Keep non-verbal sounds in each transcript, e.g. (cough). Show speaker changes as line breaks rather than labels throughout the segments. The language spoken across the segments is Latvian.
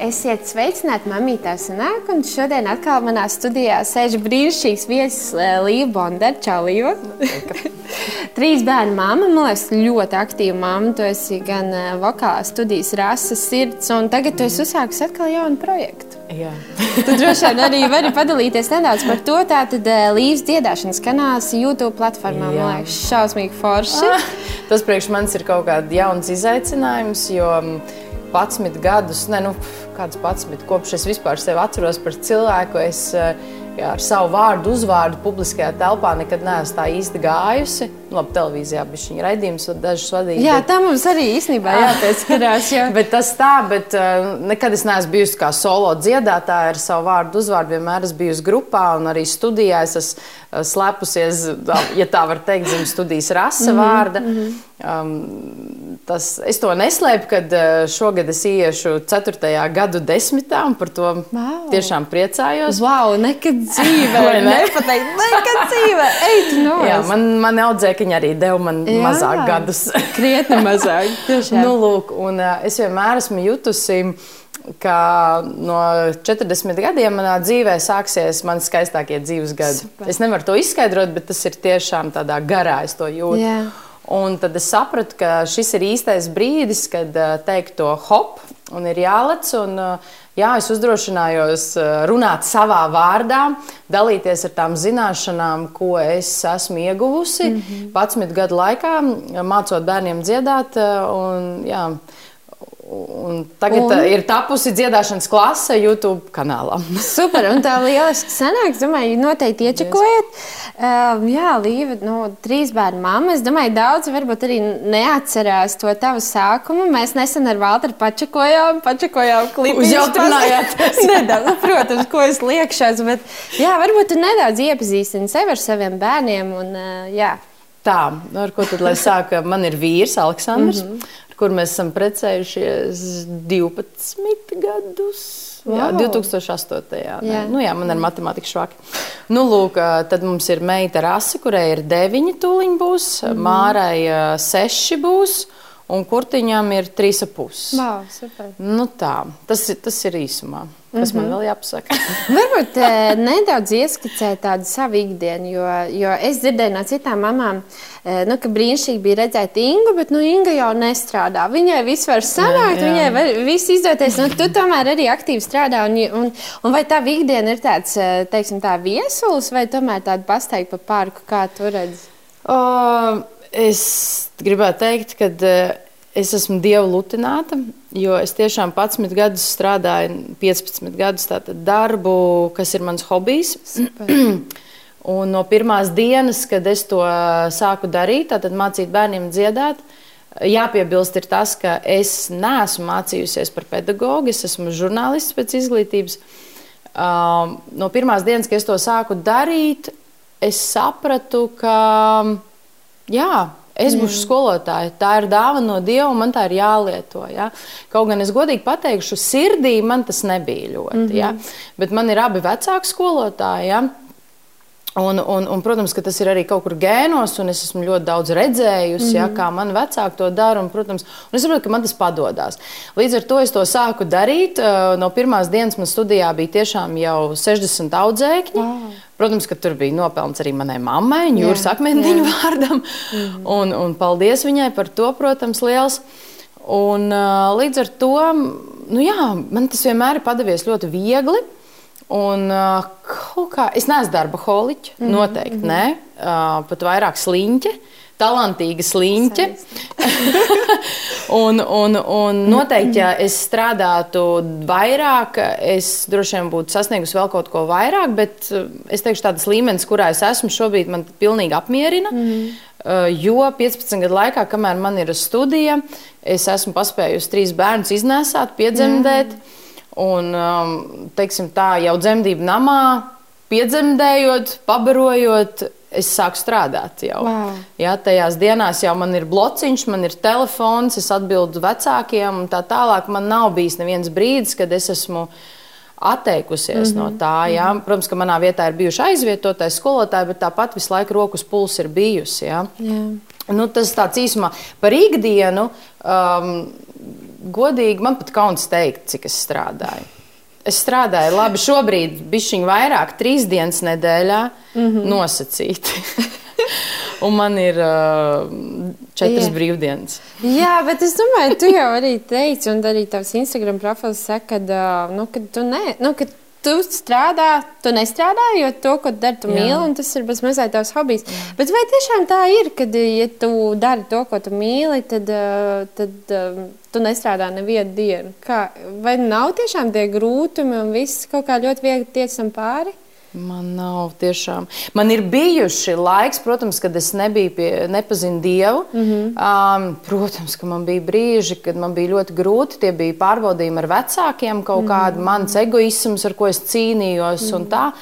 Esiet sveicināti, mamītā sanāk, un šodien atkal manā studijā sēž brīnišķīgs viesis eh, Līva Bondera. Čau, Līva! (laughs) Trīs bērnu māma, man liekas, ļoti aktīva māma. Tu esi gan eh, vokālā studijas rases sirds, un tagad tu esi uzsākusi atkal jaunu projektu.
Jā. (laughs)
tu droši vien arī vari padalīties nedaudz par to. Tātad eh, Līvas dziedāšanas kanāls YouTube platformā, man liekas, šausmīgi forši.
Ah, tas priekš manis ir kaut kāds jauns izaicinājums, jo mm, 11 gadus, ne, nu, kāds 11, kopš es vispār sevi atceros par cilvēku, es eh, jā, ar savu vārdu, uzvārdu publiskajā telpā nekad neesmu tā īsti gājusi. Labi, televīzijā bija šī raidījums, un dažus vadīja.
Jā,
bet-
tā mums arī īstenībā jāpieskarās. Jo... (laughs)
Bet tas tā, bet uh, nekad es neesmu bijusi kā solo dziedātāja ar savu vārdu, uzvārdu. Vienmēr esmu bijusi grupā un arī studijā. Es esmu uh, slēpusies, ja tā var teikt, zem studijas rasa vārda. Um, tas, es to neslēpu, kad uh, šogad es iešu 4. gadu desmitā, un par to
Vau.
tiešām priecājos.
Wow, nekad dzīvē, (laughs)
ne?
nepateikt, nekad dzīvē, ej, no
Jā, man, man audzēkņi arī deva man
Jā.
mazāk gadus. (laughs)
krietni mazāk.
Nu, lūk, un, es vienmēr esmu jutusi, ka no 40 gadiem manā dzīvē sāksies mani skaistākie dzīves gadi.
Super.
Es nevaru to izskaidrot, bet tas ir tiešām tādā garā, es to jūtu.
Jā.
Un tad es sapratu, ka šis ir īstais brīdis, kad teikt to hop, un ir jālec. Un, uh, jā, es uzdrošinājos uh, runāt savā vārdā, dalīties ar tām zināšanām, ko es esmu ieguvusi mm -hmm. 11 gadu laikā, mācot bērniem dziedāt. uh, Un, jā, un tagad
Un?
un? ir tapusi dziedāšanas klase YouTube kanālā. (laughs)
Super, un tā lieliski sanāk. Es domāju, noteikti iečakojiet. Uh, jā, Līva, nu, trīs bērnu mamma. Es domāju, daudz varbūt arī neatcerās to tavu sākumu. Mēs nesen ar Valteru pačakojām, pačakojām klipu.
Uzjautrinājaties. (laughs)
nedaudz, nu, protams, ko es liekšos, bet jā, varbūt tu nedaudz iepazīstini sevi ar saviem bērniem. Un, uh, jā.
Tā, nu, ar ko tad lai sāka? Man ir vīrs, Aleksandrs, mm -hmm. Ar kuru mēs esam precējušies 12 gadus. Jā,
Wow.
2008. Jā,
Jā.
jā. Nu, jā, man ir matemātika švaki. Nu, lūk, tad mums ir meita Rasa, kurai ir deviņi tūliņi būs, mm -hmm. Mārai ā, seši būs, un kurtiņām ir trīs ap pus.
Wow, super.
Nu, tā, tas, ir- tas ir īsumā. Kas mm -hmm. man vēl jāpasaka? (laughs)
Varbūt eh, nedaudz ieskicēt tādu savu ikdienu, jo, jo es dzirdēju no citām mamām, eh, nu, ka brīnišķīgi bija redzēt Ingu, bet nu, Inga jau nestrādā. Viņai viss var sanākt,
Jā, jā.
viņai var viss izdoties. Nu, tu tomēr arī aktīvi strādā. Un, un, un vai tā ikdiena ir tāds, eh, teiksim, tā viesulis, vai tomēr tāda pasteigta pa parku, kā tu redzi?
Uh, es gribētu teikt, ka uh, es esmu dievu lutināta, jo es tiešām 11 gadus strādāju, 15 gadus tātad darbu, kas ir mans hobijs. (clears throat) Un no pirmās dienas, kad es to sāku darīt, tātad mācīt bērniem dziedāt, jāpiebilst, ir tas, ka es neesmu mācījusies par pedagogu, es esmu žurnālists pēc izglītības. No pirmās dienas, kad es to sāku darīt, es sapratu, ka jā, es būšu skolotāja. Tā ir dāvana no Dieva, man tā ir jālieto. Ja? Kaut gan es godīgi pateikšu, sirdī man tas nebija ļoti. Mm -hmm. ja? Bet man ir abi vecāki skolotāji. Ja? Un, un, un, protams, ka tas ir arī kaut kur gēnos, un es esmu ļoti daudz redzējusi, mm -hmm. ja, kā mani vecāki to dara. Un, protams, un es saprotu, ka man tas padodas. Līdz ar to es to sāku darīt. Uh, No pirmās dienas man studijā bija tiešām jau 60 audzēkņi.
Wow.
Protams, ka tur bija nopelns arī manai mammai, Jūras
Jā,
akmentiņa vārdam. Mm -hmm. un, un paldies viņai par to, protams, liels. Un, uh, līdz ar to nu jā, man tas vienmēr ir padavies ļoti viegli. Un, kā, es neesmu darba holiķa, mm -hmm. noteikti mm -hmm. ne. Pat vairāk sliņķe, talantīga sliņķe. (laughs) un, un, un noteikti, ja es strādātu vairāk, es droši vien būtu sasniegusi vēl kaut ko vairāk, bet es teikšu, tāds līmenis, kurā es esmu šobrīd, man pilnīgi apmierina. Mm -hmm. Jo 15 gadu laikā, kamēr man ir studija, es esmu paspējusi trīs bērnus iznēsāt, piedzemdēt. Mm. Un, um, teiksim, tā jau dzemdību namā, piedzemdējot, pabarojot, es sāku strādāt jau.
Wow.
Jā, tajās dienās jau man ir blociņš, man ir telefons, es atbildu vecākiem un tā tālāk. Man nav bijis neviens brīdis, kad es esmu atteikusies mm -hmm. no tā. Jā. Protams, ka manā vietā ir bijuši aizvietotais skolotāji, bet tāpat visu laiku rokas puls ir bijusi. Jā.
Jā.
Nu, tas tāds īsumā par ikdienu. Um, godīgi, man pat kauns teikt, cik es strādāju. Es strādāju labi, šobrīd bišķiņu vairāk, trīs dienas nedēļā mm -hmm. nosacīti. (laughs) Un man ir uh, četras Jā. brīvdienas.
Jā, bet es domāju, tu jau arī teici, un arī tavs Instagram profils saka, ka, uh, nu, ka tu ne, nu, ka tu strādā, tu nestrādā, jo to, ko dari, tu mīli, un tas ir mazliet tavs hobijs. Jā. Bet vai tiešām tā ir, ka, ja tu dari to, ko tu mīli, tad, uh, tad um, tu nestrādā nevienu dienu? Kā, vai nav tiešām tie grūtumi un viss kaut kā ļoti viegli tiecam pāri?
Man nav tiešām. Man ir bijuši laiks, protams, kad es nebiju pie, nepazinu Dievu. Mm -hmm. um, protams, ka man bija brīži, kad man bija ļoti grūti. Tie bija pārbaudījumi ar vecākiem, kaut mm -hmm. kāda mans egoisms, ar ko es cīnījos. Mm -hmm.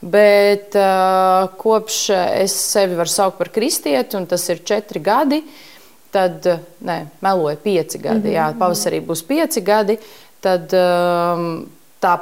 Bet uh, kopš es sevi varu saukt par kristieti, un tas ir četri gadi, tad, nē, meloju pieci gadi, mm -hmm. jā, pavasarī būs pieci gadi, tad um, tā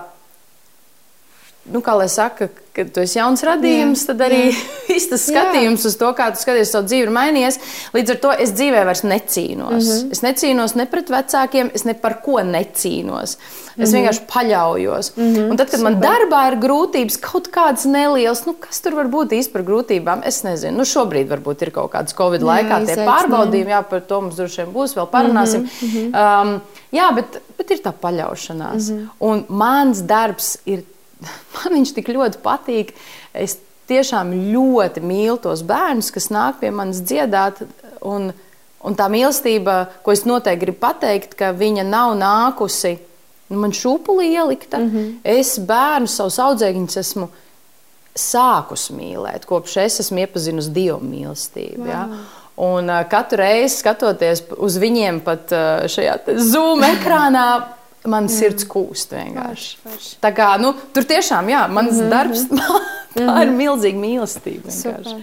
nu, kā lai saka, kad tu esi jauns radījums, jā, tad arī (laughs) viss tas skatījums jā. uz to, kā tu skaties savu dzīvi, ir mainījies. Līdz ar to es dzīvē vairs necīnos. Mm -hmm. Es necīnos ne pret vecākiem, es ne par ko necīnos. Es mm -hmm. vienkārši paļaujos. Mm -hmm. Un tad, kad Super. man darbā ir grūtības, kaut kādas nelielas, nu, kas tur var būt īsti par grūtībām, es nezinu. Nu, šobrīd varbūt ir kaut kādas Covid jā, laikā tie pārbaudījumi, jā, par to mums droši vien būs, vēl parunāsim. Mm -hmm. um, jā, bet, bet ir tā paļaušanās. Mm -hmm. Un mans darbs ir man viņš tik ļoti patīk. Es tiešām ļoti mīlu tos bērnus, kas nāk pie manis dziedāt. Un, un tā mīlestība, ko es noteikti gribu pateikt, ka viņa nav nākusi nu, man šūpulī ielikta. Mm -hmm. Es bērnu savus audzēkņus esmu sākus mīlēt, kopš es esmu iepazinusi dievu mīlestību. Wow. Ja? Un uh, katru reizi skatoties uz viņiem, pat uh, šajā zūmu ekrānā, Man jā. sirds kūst vienkārši. Farš, farš. Tā kā, nu, tur tiešām, jā, mans mm -hmm. darbs, (laughs) tā ir mhm. milzīga mīlestība. Vienkārši.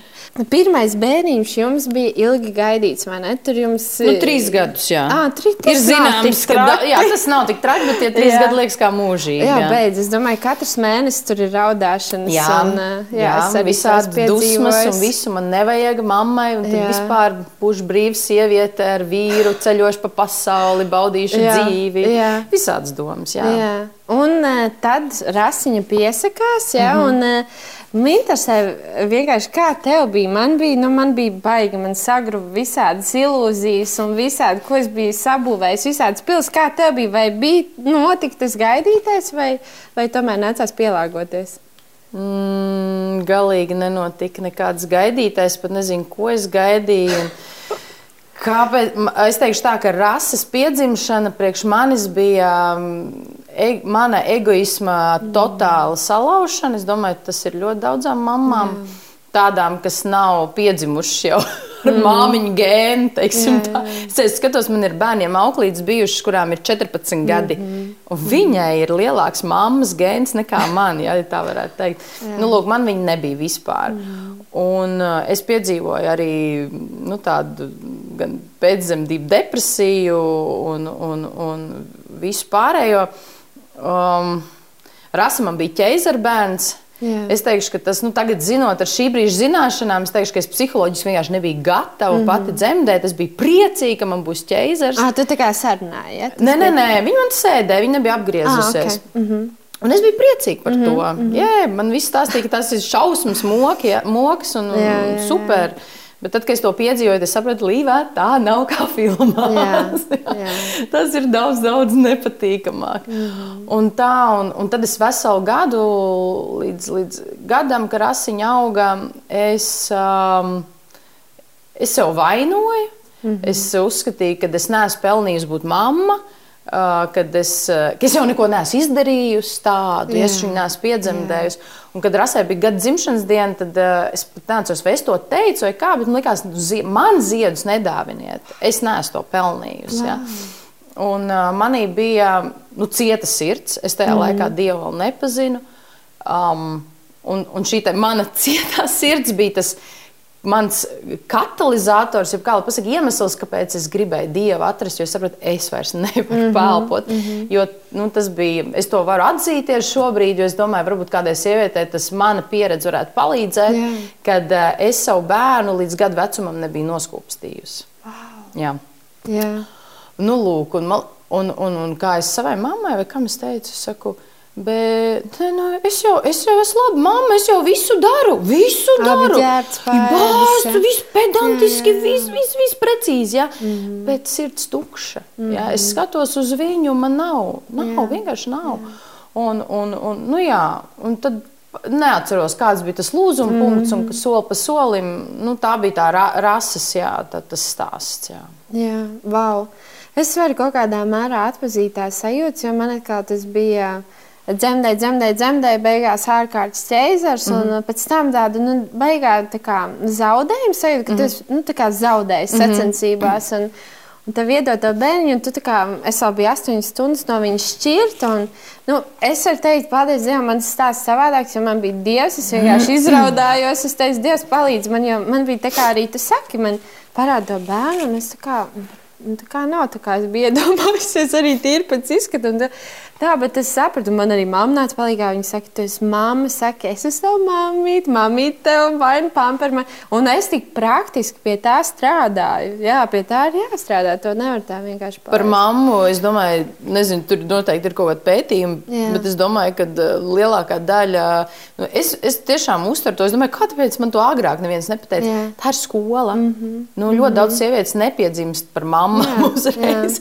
Pirmais bērniņš jums bija ilgi gaidīts, vai ne? Tur jums
nu, trīs gadus, jā.
À, tri,
ir zināms, ka da, jā, tas nav tik traki, bet tie (laughs) trīs gadi liekas kā mūžīgi.
Jā, jā. beidz. Es domāju, ka katrs mēnesis tur ir raudāšanas.
Jā, un, jā, jā es arī visādas dusmas un visu man nevajag mammai. Un tad jā. vispār būšu brīva sieviete ar vīru, ceļošu pa pasauli, baudīšu jā, dzīvi. Jā. Visādas domas, jā. jā.
Un tad rasiņa piesakās, jā, mm -hmm. un Man interesē vienkārši, kā tev bija. Man bija, nu, man bija baigi, man sagruba visādas ilūzijas un visādi, ko es biju sabūvējis, visādas pilsētas. Kā tev bija? Vai bija notikt tas gaidītais, vai, vai tomēr nācās pielāgoties?
Mm, galīgi nenotika nekāds gaidītais, pat nezinu, ko es gaidīju. Kāpēc? Es teikšu tā, ka rases piedzimšana priekš manis bija e, mana egoisma totāla salaušana. Es domāju, tas ir ļoti daudzām mamām, Jā. tādām, kas nav piedzimušas jau ar mm. māmiņu gēnu. Teiksim, jā, jā. Es skatos, man ir bērniem auklītes bijušas, kurām ir 14 gadi. Mm -hmm. Viņai ir lielāks mammas gēns nekā man, ja tā varētu teikt. Nu, lūk, man viņa nebija vispār. Un, uh, es piedzīvoju arī nu, tādu pēcdzemdību depresiju un, un, un visu pārējo. Um, Rasa man bija ķēzarbērns. Jā. Es teikšu, ka tas, nu, tagad, zinot ar šī brīža zināšanām, es teikšu, ka es psiholoģiski vienkārši nebiju gatava mm -hmm. pati dzemdēt. Es biju priecīga, ka man būs ķēzars.
Ah, tu tā kā sarunāji? Ja?
Nē, nē, nē, viņa man sēdēja, viņa nebija apgriezusies. Ah, okay. mm -hmm. Un es biju priecīga par mm -hmm. to. Mm -hmm. Jā, man viss stāstīja, ka tas ir šausmas, moki, moks un, un jā, jā, jā. super. Jā. Bet tad, kad es to piedzīvoju, es sapratu, ka tā nav kā filmā. Jā, jā. (laughs) Tas ir daudz, daudz nepatīkamāk. Mm. Un tā, un, un tad es veselu gadu, līdz, līdz gadam, kad asiņa auga, es, um, es sev vainoju. Mm -hmm. Es uzskatīju, ka es neesmu pelnījusi būt mamma. Uh, kad es, uh, ka es jau neko neesmu izdarījusi tādu, ja es viņu neesmu piedzemdējusi. Jā. Un, kad Rasē bija gada dzimšanas diena, tad uh, es pat neatceros, vai es to teicu, vai kā, bet man liekas, nu, zi man ziedus nedāviniet. Es neesmu to pelnījusi. Ja. Un uh, manī bija nu, cieta sirds. Es tajā mm. laikā Dievu vēl nepazinu. Um, un, un šī mana cietā sirds bija tas mans katalizators, jau kāda pasaka, iemesls, kāpēc es gribēju dievu atrast, jo es sapratu, es vairs nevaru mm -hmm, pelpot. Mm -hmm. Jo nu, tas bija, es to varu atzīties šobrīd, jo es domāju, varbūt kādai sievietei tas mana pieredze varētu palīdzēt, yeah. kad uh, es savu bērnu līdz gadu vecumam nebiju noskūpstījusi. Wow. Jā.
Yeah.
Nu, lūk, un Un, un, un kā es savai mammai, vai kam es teicu, es saku, Bet nu, es, jau, es jau esmu labi, mamma. Es jau visu daru. Visu daru. Bāztu, viss pedantiski, viss vis, vis precīzi. Ja? Mm. Bet sirds tukša. Mm ja? Es mhm. skatos uz viņu, man nav. Nav, jā. vienkārši nav. Jā. Un, un, un, nu, jā, un tad neatceros, kāds bija tas lūzuma mm punkts, un soli pa solim nu, tā bija tā ra rases, jā, tā, tas stāsts. Jā,
jā wow. Es varu kaut kādā mērā atpazīt tās sajūtas, jo man atkal tas bija dzemdēja, dzemdēja, dzemdēja, beigās ārkārtas ķēzars, mm -hmm. un mhm. pēc tam tāda nu, beigā tā kā, zaudējuma sajūta, ka mm -hmm. tu esi nu, zaudējis mm -hmm. sacensībās. Un, Un tev iedod to bērnu, un tu kā, es vēl biju astoņas stundas no viņa šķirta. Un, nu, es varu teikt, paldies Dievam, man tas stāsts savādāks, jo man bija Dievs. Es vienkārši (laughs) izraudājos. Es teicu, Dievs, palīdz man, jo man bija tā kā arī tu saki, man parāda to bērnu. Un es tā kā, tā kā nav tā kā es biju (laughs) iedomājies, arī tīri pēc izskata. Tā, bet es sapratu, man arī mamma nāca palīdzīgā. Viņa saka, tu esi mamma, saka, es esmu tava mammīte, mammīte tev vainu pamperma. Un es tik praktiski pie tā strādāju. Jā, pie tā ir jāstrādā. To nevar tā vienkārši
pārēt. Par mammu, es domāju, nezinu, tur noteikti ir kaut kāda pētījuma, Jā. bet es domāju, ka uh, lielākā daļa, nu, es, es tiešām uztveru to, es domāju, kāpēc man to agrāk neviens nepateica. Jā. Tā ir skola. Mm -hmm. nu, ļoti mm -hmm. daudz sievietes nepiedzimst par mammu uzreiz.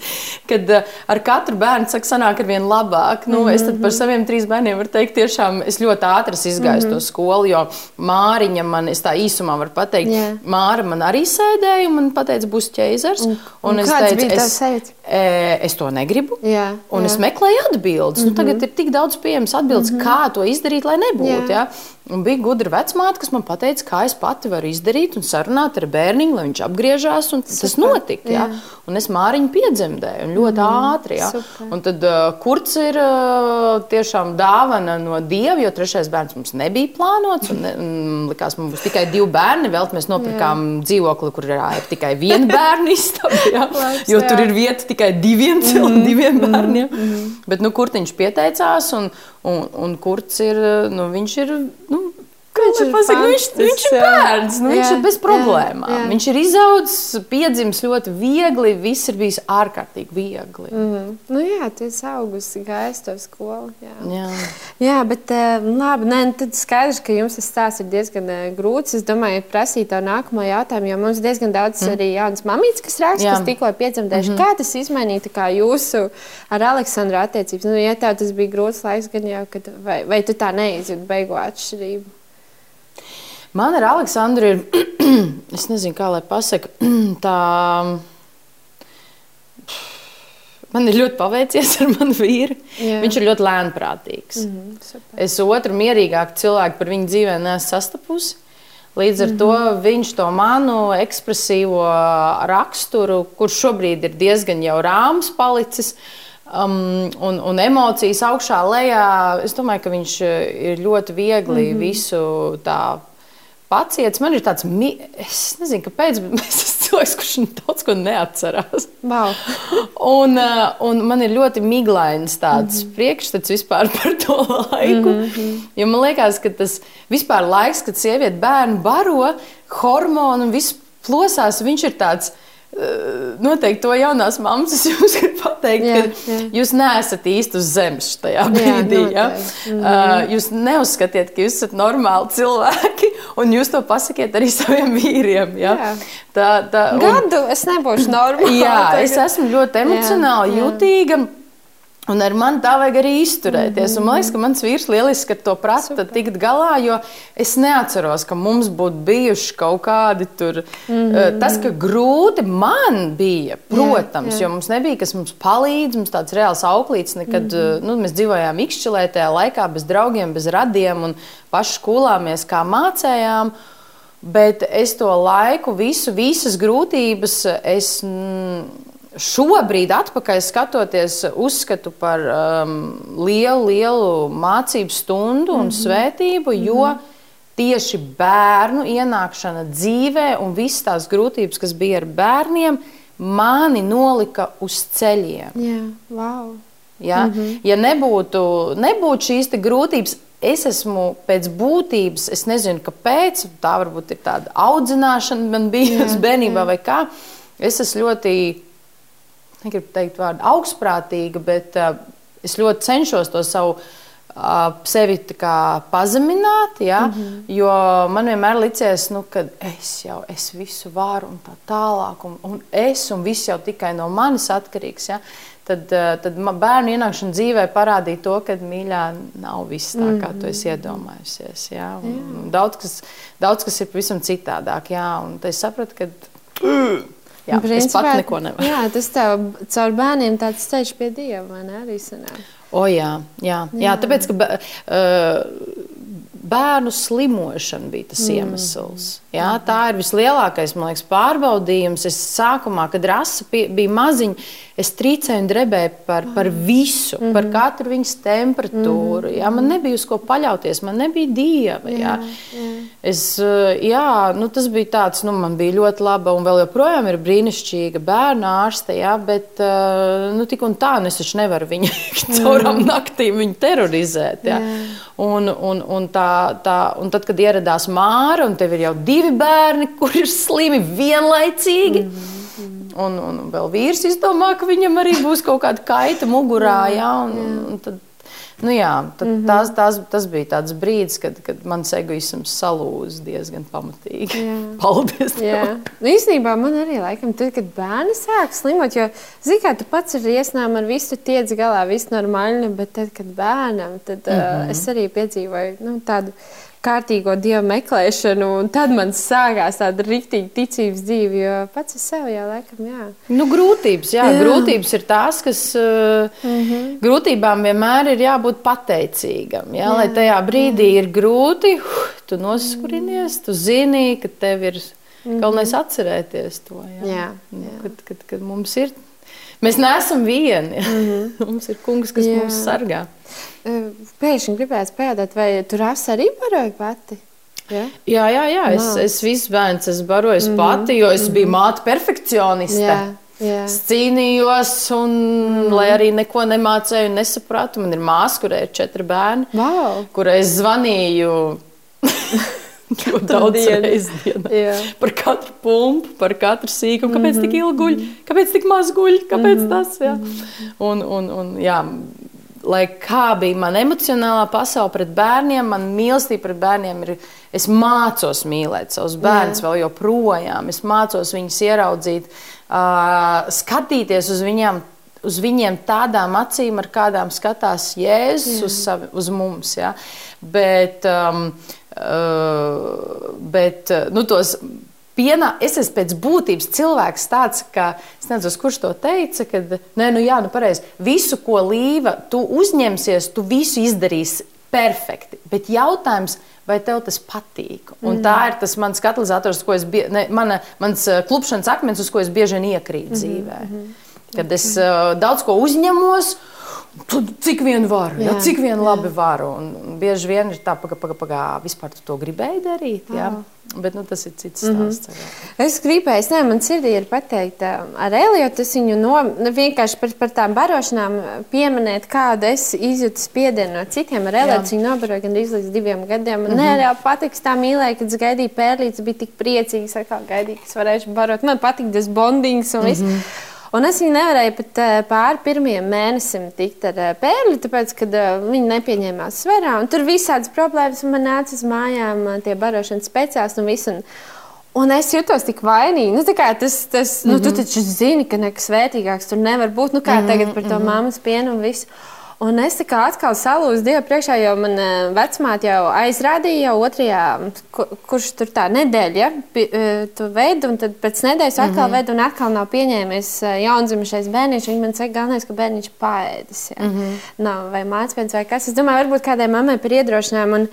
Kad uh, ar katru bērnu saka, sanāk ar labu labāk. Nu, mm -hmm. Es par mhm. saviem trīs bērniem varu teikt, tiešām es ļoti ātri izgāju mm -hmm. to skolu, jo Māriņa man, es tā īsumā varu pateikt, yeah. Māra man arī sēdēja un man teica, būs ķeizars. Un,
un, un es teicu, es,
e, es to negribu. Jā, un jā. es meklēju atbildes. Mm -hmm. nu, tagad mhm. ir tik daudz pieejamas atbildes, mm -hmm. kā to izdarīt, lai nebūtu. Jā. Ja? Un bija gudra vecmāte, kas man teica, kā es pati varu izdarīt un sarunāt ar bērniņu, lai viņš apgriežās. Tas notika. Jā. Jā. Un es māriņu piedzemdēju ļoti mm, ātri. Ja? Un tad uh, kurts ir uh, tiešām dāvana no dieva, jo trešais bērns mums nebija plānots. Un, un likās, mums būs tikai divi bērni. Vēl mēs nopirkām jā. dzīvokli, kur ir, ir tikai viena (laughs) bērna istaba. Jo jā. tur ir vieta tikai diviem, mm, diviem mm, bērniem. Mm. Bet nu, kurtiņš pieteicās. Un, Un, un kurds ir, nu, viņš ir, nu, Viņš ir, pasaka, viņš, viņš ir bērns, nu, jā, viņš ir bez problēmām. Jā, jā. Viņš ir izaudzis, piedzimis ļoti viegli, viss ir bijis ārkārtīgi viegli.
Mm -hmm. nu, jā, tu esi augusi, gājis to skolu. Jā, jā. jā bet uh, labi, nē, nu, tad skaidrs, ka jums tas stāsts ir diezgan uh, grūts. Es domāju, prasīt to nākamo jautājumu, jo mums diezgan daudz mm. arī jaunas mamītes, kas raksta, jā. kas tikko piedzemdējuši. Mm -hmm. Kā tas izmainīja kā jūsu ar Aleksandru attiecības? Nu, ja tev tas bija grūts laiks, gan jau, kad, vai, vai tu tā neizjūti beigu atšķirību?
Man ar Aleksandru ir, (clears throat) es nezinu, kā lai pasakā, (clears throat) tā. Man ir ļoti paveicies ar manu vīru. Jā. Viņš ir ļoti lēnprātīgs. Mm -hmm, super. es otru mierīgāku cilvēku par viņu dzīvē neesmu sastapusi. Līdz ar mm -hmm. to viņš to manu ekspresīvo raksturu, kurš šobrīd ir diezgan jau rāms palicis, um, un, un emocijas augšā lejā, es domāju, ka viņš ir ļoti viegli mm -hmm. visu tā paciets. Man ir tāds, es nezinu, kāpēc, bet (laughs) es esmu cilvēks, kurš daudz ko neatcerās.
Wow.
un, uh, un man ir ļoti miglains tāds mm -hmm. priekšstats vispār (laughs) par to laiku. Mm -hmm. Jo man liekas, ka tas vispār laiks, kad sieviete bērnu baro, hormonu un viss plosās, viņš ir tāds Eh, noteikti to jaunās mammas es (laughs) jums gribu pateikt, jā, ka jā. jūs neesat īsti uz zemes tajā brīdī. Jā, ja? uh, jūs neuzskatiet, ka jūs esat normāli cilvēki, un jūs to pasakiet arī (laughs) saviem vīriem. Ja? Jā.
Tā, tā, un... Gadu es nebūšu (clears throat) normāla.
Jā, tagad. es esmu ļoti emocionāli jā, jā. jutīga. Un ar mani tā vajag arī izturēties. Mm -hmm. Un man liekas, ka mans vīrs lieliski to prasa, tikt galā, jo es neatceros, ka mums būtu bijuši kaut kādi tur. Mm -hmm. Tas, ka grūti man bija, protams, jā, jā. jo mums nebija kas mums palīdz, mums tāds reāls auklīts, nekad mm -hmm. nu, mēs dzīvojām ikšķilē tajā laikā bez draugiem, bez radiem un paši skolāmies, kā mācējām. Bet es to laiku, visu, visas grūtības, es. Mm, šobrīd, atpakaļ skatoties, uzskatu par um, lielu, lielu mācību stundu un mm -hmm. svētību, jo mm -hmm. tieši bērnu ienākšana dzīvē un visas tās grūtības, kas bija ar bērniem, mani nolika uz ceļiem.
Jā, wow.
Ja, mm -hmm. ja nebūtu, nebūtu šīs grūtības, es esmu pēc būtības, es nezinu, kāpēc, tā varbūt ir tāda audzināšana man bijusi bērnībā jā. vai kā. Es esmu ļoti negribu teikt vārdu augstprātīga, bet uh, es ļoti cenšos to savu uh, sevi pazemināt. Ja? Mm -hmm. Jo man vienmēr licies, nu, ka es jau es visu varu un tā tālāk, un, un es un viss jau tikai no manis atkarīgs. Ja? Tad, tad bērnu ienākšana dzīvē parādīja to, ka mīļā nav viss tā, kā tu esi mhm. iedomājusies. Ja? Un, un daudz, kas, daudz kas ir pavisam citādāk. Ja? Un es sapratu, ka. (clears throat) Jā, Principā, es pat neko nevaru.
Jā, tas tev caur bērniem tāds ceļš pie dieva, vai ne? Arī sanāk.
O, jā, jā, jā. jā tāpēc, ka bērnu slimošana bija tas mm. iemesls. Jā, tā ir vislielākais liekas, pārbaudījums. Es sākumā, kad rasa bija maziņa, es trīcēju un drebēju par, par visu, mm -hmm. par katru viņas temperatūru. Mm -hmm. jā, man nebija uz ko paļauties, man nebija dieva. Jā. Jā, jā. Es, eh, jā, nu, tas bija tāds, nu, man bija ļoti laba un vēl joprojām ir brīnišķīga bērnu ārste. Jā, bet eh, nu, tik un tā, nu, es taču nevaru viņu (laughs) caurām naktīm viņu terorizēt. Jā. Jā. Un, un, un, tā, tā, un tad, kad ieradās Māra, un tev ir jau divi bērni, kuriem ir slimi vienlaicīgi. Mm -hmm. Un, un vēl vīrs izdomā, ka viņam arī būs kaut kāda kaita mugurā. Jā, un, un tad, nu jā, tad mm -hmm. tās, tās, tas bija tāds brīdis, kad, kad mans egoisms salūza diezgan pamatīgi. Jā. (laughs) Paldies! Jā.
Nu, īstenībā man arī laikam, tad, kad bērni sāk slimot, jo, zini, kā tu pats ar iesnām ar visu tiec galā, viss normāli, bet tad, kad bērnam, tad mm -hmm. uh, es arī piedzīvoju nu, tādu kārtīgo dievu meklēšanu, un tad man sākās tāda rīktīva ticības dzīve. Jo pats es sev jau laikam, jā.
Nu, grūtības, jā, jā. grūtības ir tās, kas mm -hmm. grūtībām vienmēr ir jābūt pateicīgam. Jā, jā. Lai tajā brīdī jā. ir grūti, uh, tu noskurinies, tu zini, ka tev ir mhm. galvenais atcerēties to. Jā. Jā, jā. Kad, kad, kad mums ir Mēs neesam vieni. Mm -hmm. (laughs) mums ir kungs, kas Jā. mūs sargā.
Pēkšņi gribētu pajautāt, vai tur arī baroja pati?
Ja? Jā, jā, jā. Es, Nā. es visu bērnu esmu barojis mm -hmm. pati, jo es mm -hmm. biju māte perfekcioniste. Jā. Jā. Es cīnījos, un, mm. lai arī neko nemācīju, nesapratu. Man ir māsa, kurai ir četri bērni,
wow.
kurai es zvanīju. (laughs) (laughs) Daudz reizes dienā. Par katru pumpu, par katru sīkumu. Kāpēc mm -hmm. tik ilgi guļ? Kāpēc tik maz guļ? Kāpēc mm -hmm. tas? Jā. Un, un, un, jā, lai kā bija mana emocionālā pasaule pret bērniem, man mīlestība pret bērniem ir. Es mācos mīlēt savus bērnus vēl joprojām. Es mācos viņus ieraudzīt, uh, skatīties uz viņiem. Uz viņiem tādām acīm, ar kādām skatās Jēzus uz, savi, uz mums. Ja? Bet um, Uh, bet nu, tos pienā, es esmu pēc būtības cilvēks tāds, ka es nezinu, kurš to teica, ka nē, nu jā, nu pareizi. Visu, ko līva, tu uzņemsies, tu visu izdarīsi perfekti. Bet jautājums, vai tev tas patīk? Un mm. tā ir tas mans katalizators, ko es, bie, ne, mana, mans uh, klupšanas akmens, uz ko es bieži vien iekrītu mm -hmm. dzīvē. -hmm. Kad es uh, daudz ko uzņemos, Cik vien varu, jā, ja, cik vien labi varu. Un bieži vien ir tā, ka pagaidi, paga, vispār tu to gribēji darīt. Jā. Jā. Bet nu, tas ir cits mhm. stāsts. Mm -hmm.
Es gribēju, es nezinu, man sirdī ir pateikt, ar Eliotu es viņu no, nu, vienkārši par, par tām barošanām pieminēt, kādu es izjūtu spiedienu no citiem. Ar Eliotu viņu nobaroju gandrīz līdz diviem gadiem. Man mm -hmm. nereāli patiks tā mīlēja, kad es gaidīju pērlītes, bija tik priecīgs, kā gaidīju, ka es varēšu barot. Man patīk tas bondings un viss. Mm -hmm. Un es viņu nevarēju pat eh, pāri pirmajam mēnesim tikt ar eh, pērli, tāpēc, ka eh, viņi nepieņēmās svarā. Un tur visādas problēmas man nāca uz mājām, tie barošanas speciālisti un viss. Un, un es jutos tik vainīgi. Nu, tas, tas, mm -hmm. nu, tu mhm. taču zini, ka nekas vērtīgāks tur nevar būt. Nu, kā mm -hmm. tagad par to mm -hmm. mammas pienu un visu. Un es kā atkal salūzu Dievu priekšā, jo man eh, vecmāte jau aizrādīja, jau otrajā, kurš tur tā nedēļa, ja, eh, tu veidi, un tad pēc nedēļas atkal mm -hmm. veidi, un atkal nav pieņēmies eh, jaundzimušais bērniņš. Viņa man saka, galvenais, ka bērniņš paēdis, ja. mm -hmm. nav vai mācīts vai kas. Es domāju, varbūt kādai mammai par iedrošinājumu. Un,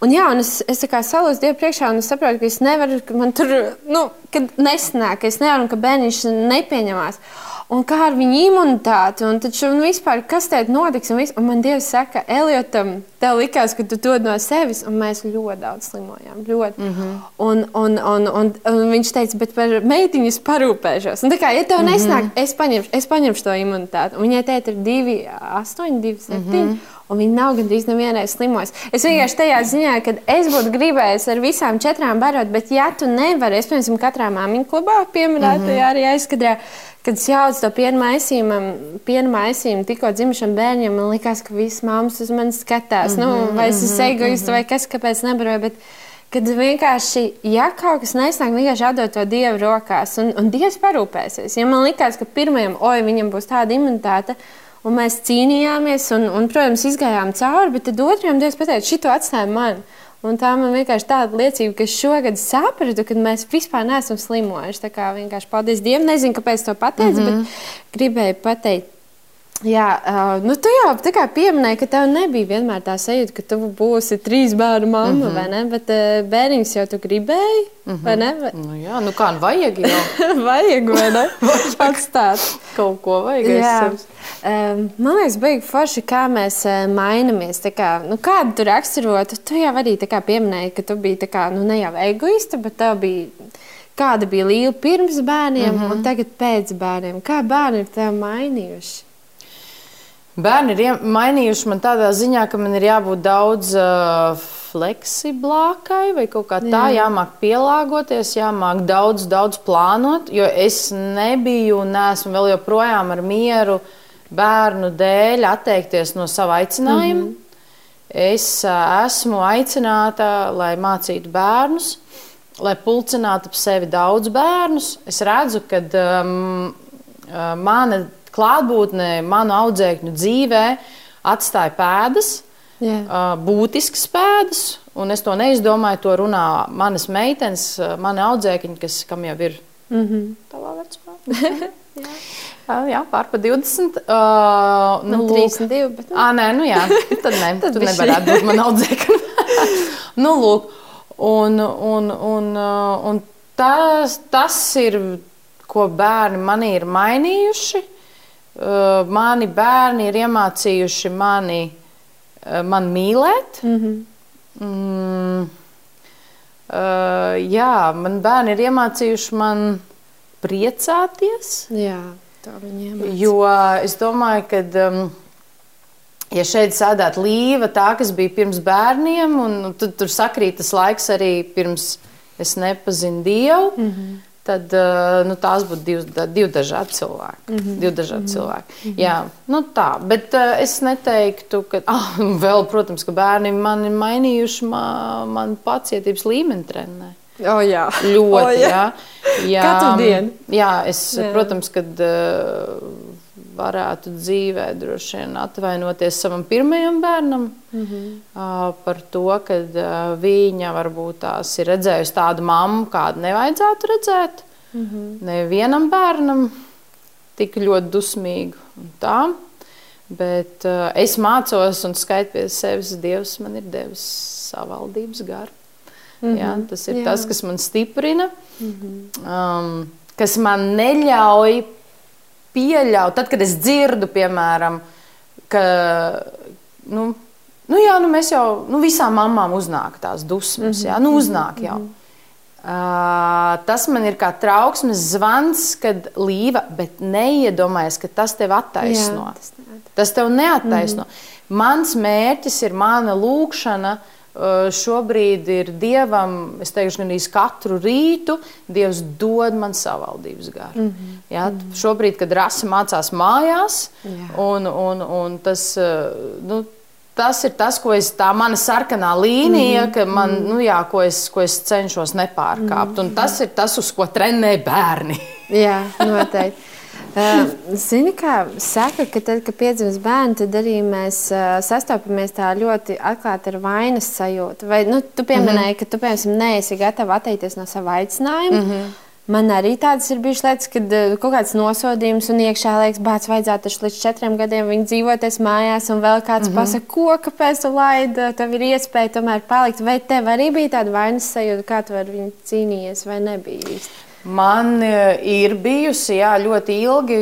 Un, jā, un es, es salūzu Dievu priekšā, un es saprotu, ka es nevaru, ka man tur nu, nesnāk, ka es nevaru, un ka bērniņš nepieņemās un kā ar viņu imunitāti, un, taču, un vispār, kas te notiks. Un, un man Dievs saka, Eliotam, tev likās, ka tu dod no sevis, un mēs ļoti daudz slimojām. Ļoti. Mm -hmm. un, un, un, un, un viņš teica, bet par meitiņu es parūpēšos. Un, kā, ja tev mm -hmm. nesnāk, es paņemšu, es paņemšu to imunitāti. Un viņai teikt, ir 2, 8, 2, 7. Mm -hmm. Un viņi nav gandrīz nevienreiz slimojis. Es vienkārši tajā ziņā, ka es būtu gribējis ar visām četrām barot, bet, ja tu nevari, es, piemēram, katrā māmiņu klubā, piemēram, mm -hmm. arī aizkadrā, kad es jaucu to piena maisījumu, piena maisījumu tikko dzimušam bērnam, man liekas, ka visas mammas uz mani skatās. Mm -hmm, nu, vai es esmu egoists, mm -hmm. vai kas, kāpēc nebaroju. Bet, kad vienkārši, ja kaut kas nesnāk, vienkārši atdot to dievu rokās, un, un dievs parūpēsies. Ja man liekas, ka pirmajam, oi, viņam būs tāda imunitāte. Un mēs cīnījāmies, un, un, protams, izgājām cauri, bet tad otrajam Dievs pateica, šito atstāja man. Un tā man vienkārši tāda liecība, ka šogad sapratu, ka mēs vispār neesam slimojuši. Tā kā vienkārši paldies Dievam. Nezinu, kāpēc to pateicu, mm -hmm. bet gribēju pateikt. Jā, uh, nu tu jau tā kā pieminēji, ka tev nebija vienmēr tā sajūta, ka tu būsi trīs bērnu mamma, mm -hmm. vai ne? Bet uh, bērniņus jau tu gribēji, mm -hmm. vai ne? Vai...
Nu, jā, nu kā, nu vajag jau. (laughs)
vajag, vai ne? (laughs) Atstāt.
Kaut ko vajag.
Jā. Um, man liekas, baigi forši, kā mēs uh, mainamies. Kā, nu, kādu tu raksturotu? Tu jau arī pieminēji, ka tu biji kā, nu ne jau egoista, bet tev bija kāda bija līnija pirms bērniem mm -hmm. un tagad pēc bērniem. Kā bērni ir tev mainījuši?
Bērni ir mainījuši man tādā ziņā, ka man ir jābūt daudz uh, fleksiblākai vai kaut kā tā, Jā. jāmāk pielāgoties, jāmāk daudz, daudz plānot. Jo es nebiju un esmu vēl joprojām ar mieru bērnu dēļ atteikties no sava aicinājuma. Mm -hmm. Es esmu aicināta, lai mācītu bērnus, lai pulcinātu ap sevi daudz bērnus. Es redzu, ka um, mana klātbūtne manu audzēkņu dzīvē atstāja pēdas, yeah. būtiskas pēdas. Un es to neizdomāju, to runā manas meitenes, mani audzēkņi, kas kam jau ir mm -hmm. tavā vecumā. (laughs) (laughs) jā. jā, pār pa 20. Uh,
nu, nu, 32. Bet,
nu. À, nē, nu jā, tad ne. (laughs) tad tu nevarētu būt man audzēkņi. (laughs) nu, lūk, un, un, un, un tas, tas ir, ko bērni manī ir mainījuši. Uh, mani bērni ir iemācījuši mani uh, man mīlēt. Mm -hmm. mm, uh, jā, man bērni ir iemācījuši man priecāties.
Jā, tā viņiem ir.
Jo es domāju, ka. Um, Ja šeit sēdētu līva, tā kas bija pirms bērniem, un tad tur sakrīt tas laiks arī pirms es nepazinu Dievu, mm -hmm tad eh, nu, tās būtu divas, divi dažādi cilvēki. Mm -hmm. Divi dažādi mm -hmm. cilvēki. Mm -hmm. Jā, nu tā, bet uh, es neteiktu, ka, (laughs) ah, vēl, protams, ka bērni man ir mainījuši man, man pacietības līmeni trenē.
Oh, jā,
ļoti. Oh, jā. Jā.
jā, katru dienu.
Jā, es, jā. protams, kad uh, varētu dzīvē droši vien atvainoties savam pirmajam bērnam mm -hmm. uh, par to, ka uh, viņa varbūt tās ir redzējusi tādu mammu, kādu nevajadzētu redzēt. Mm -hmm. Nevienam bērnam tik ļoti dusmīgu un tā. Bet uh, es mācos un skaitu pie sevis, Dievs man ir devis savaldības garu. Mm -hmm. ja, tas ir Jā. tas, kas man stiprina, mm -hmm. um, kas man neļauj pieļaut, tad, kad es dzirdu, piemēram, ka nu, nu, jā, nu mēs jau nu, visām mamām uznāk tās dusmas, mm -hmm. jā, nu, uznāk jau. Mm -hmm. Uh, tas man ir kā trauksmes zvans, kad līva, bet neiedomājies, ka tas tev attaisno. Jā, tas, tas tev neattaisno. Mm -hmm. Mans mērķis ir mana lūkšana uh, šobrīd ir dievam, es teikšu, gan īsti katru rītu, dievs dod man savaldības garu. Mm -hmm. ja, šobrīd, kad rasa mācās mājās, Jā. un, un, un tas. Eh, nu, Tas ir tas, ko es, tā mana sarkanā līnija, mm -hmm. man, mhm. nu, jā, ko, es, ko es cenšos nepārkāpt. Mm -hmm. Un tas ir tas, uz ko trenē bērni.
jā, noteikti. (laughs) Zini, kā saka, ka tad, kad piedzimst bērns, tad arī mēs sastopamies tā ļoti atklāti ar vainas sajūtu. Vai nu, tu pieminēji, mm -hmm. ka tu, piemēram, neesi gatava atteikties no sava aicinājuma. Mm -hmm. Man arī tādas ir bijušas lietas, kad kaut kāds nosodījums un iekšā liekas, bācis, vajadzētu līdz četriem gadiem viņa dzīvoties mājās, un vēl kāds mm -hmm. pasakā, ko, kāpēc tu laidi, tev ir iespēja tomēr palikt. Vai tev arī bija tāda vainas sajūta, kā tu ar viņu cīnījies, vai nebija īsti?
Man e, ir bijusi jā, ļoti ilgi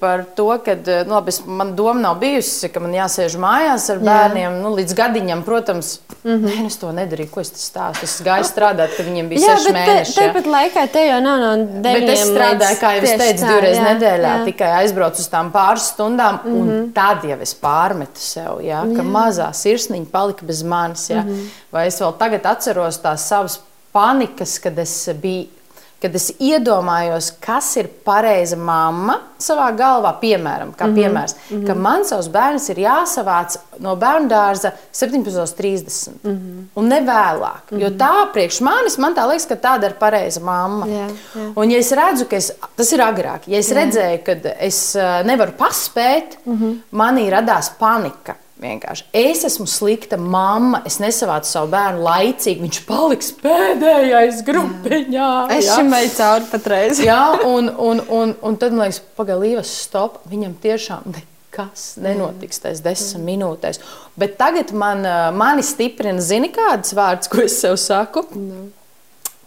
par to, ka e, nu, labi, man doma nav bijusi, ka man jāsēž mājās ar bērniem. Jā. Nu, līdz gadiņam, protams, mm -hmm. nē, es to nedarīju. Ko es stāstu? Es gāju strādāt, kad viņiem bija jā, seši mēneši.
Te, tāpat laikā te jau nav no deviņiem. Bet
es strādāju, kā jau es teicu, divreiz jā, nedēļā. Jā. Tikai aizbraucu uz tām pāris stundām, mm -hmm. un mhm. tad jau es pārmetu sev, jā, ka jā. mazā sirsniņa palika bez manis. Jā. Mm -hmm. Vai es vēl tagad atceros tās savas panikas, kad es biju kad es iedomājos, kas ir pareiza mamma savā galvā, piemēram, kā mm -hmm. piemērs, mm -hmm. ka man savus bērnus ir jāsavāc no bērnu dārza 17.30 mm -hmm. un ne vēlāk. Mm -hmm. Jo tā priekš manis, man tā liekas, ka tāda ir pareiza mamma. Jā, jā. Un ja es redzu, ka es, tas ir agrāk, ja es jā. redzēju, ka es eh, nevaru paspēt, mm -hmm. manī radās panika. Vienkārši. Es esmu slikta mamma. Es nesavācu savu bērnu laicīgi. Viņš paliks pēdējais grupiņā.
Jā. Es šim eju cauri patreiz.
jā, un, un, un, un tad man liekas, pagaidīvas stop. Viņam tiešām nekas nenotiks tajās desmit minūtēs. Bet tagad man, mani stiprina, zini, kādas vārdas, ko es sev saku. No.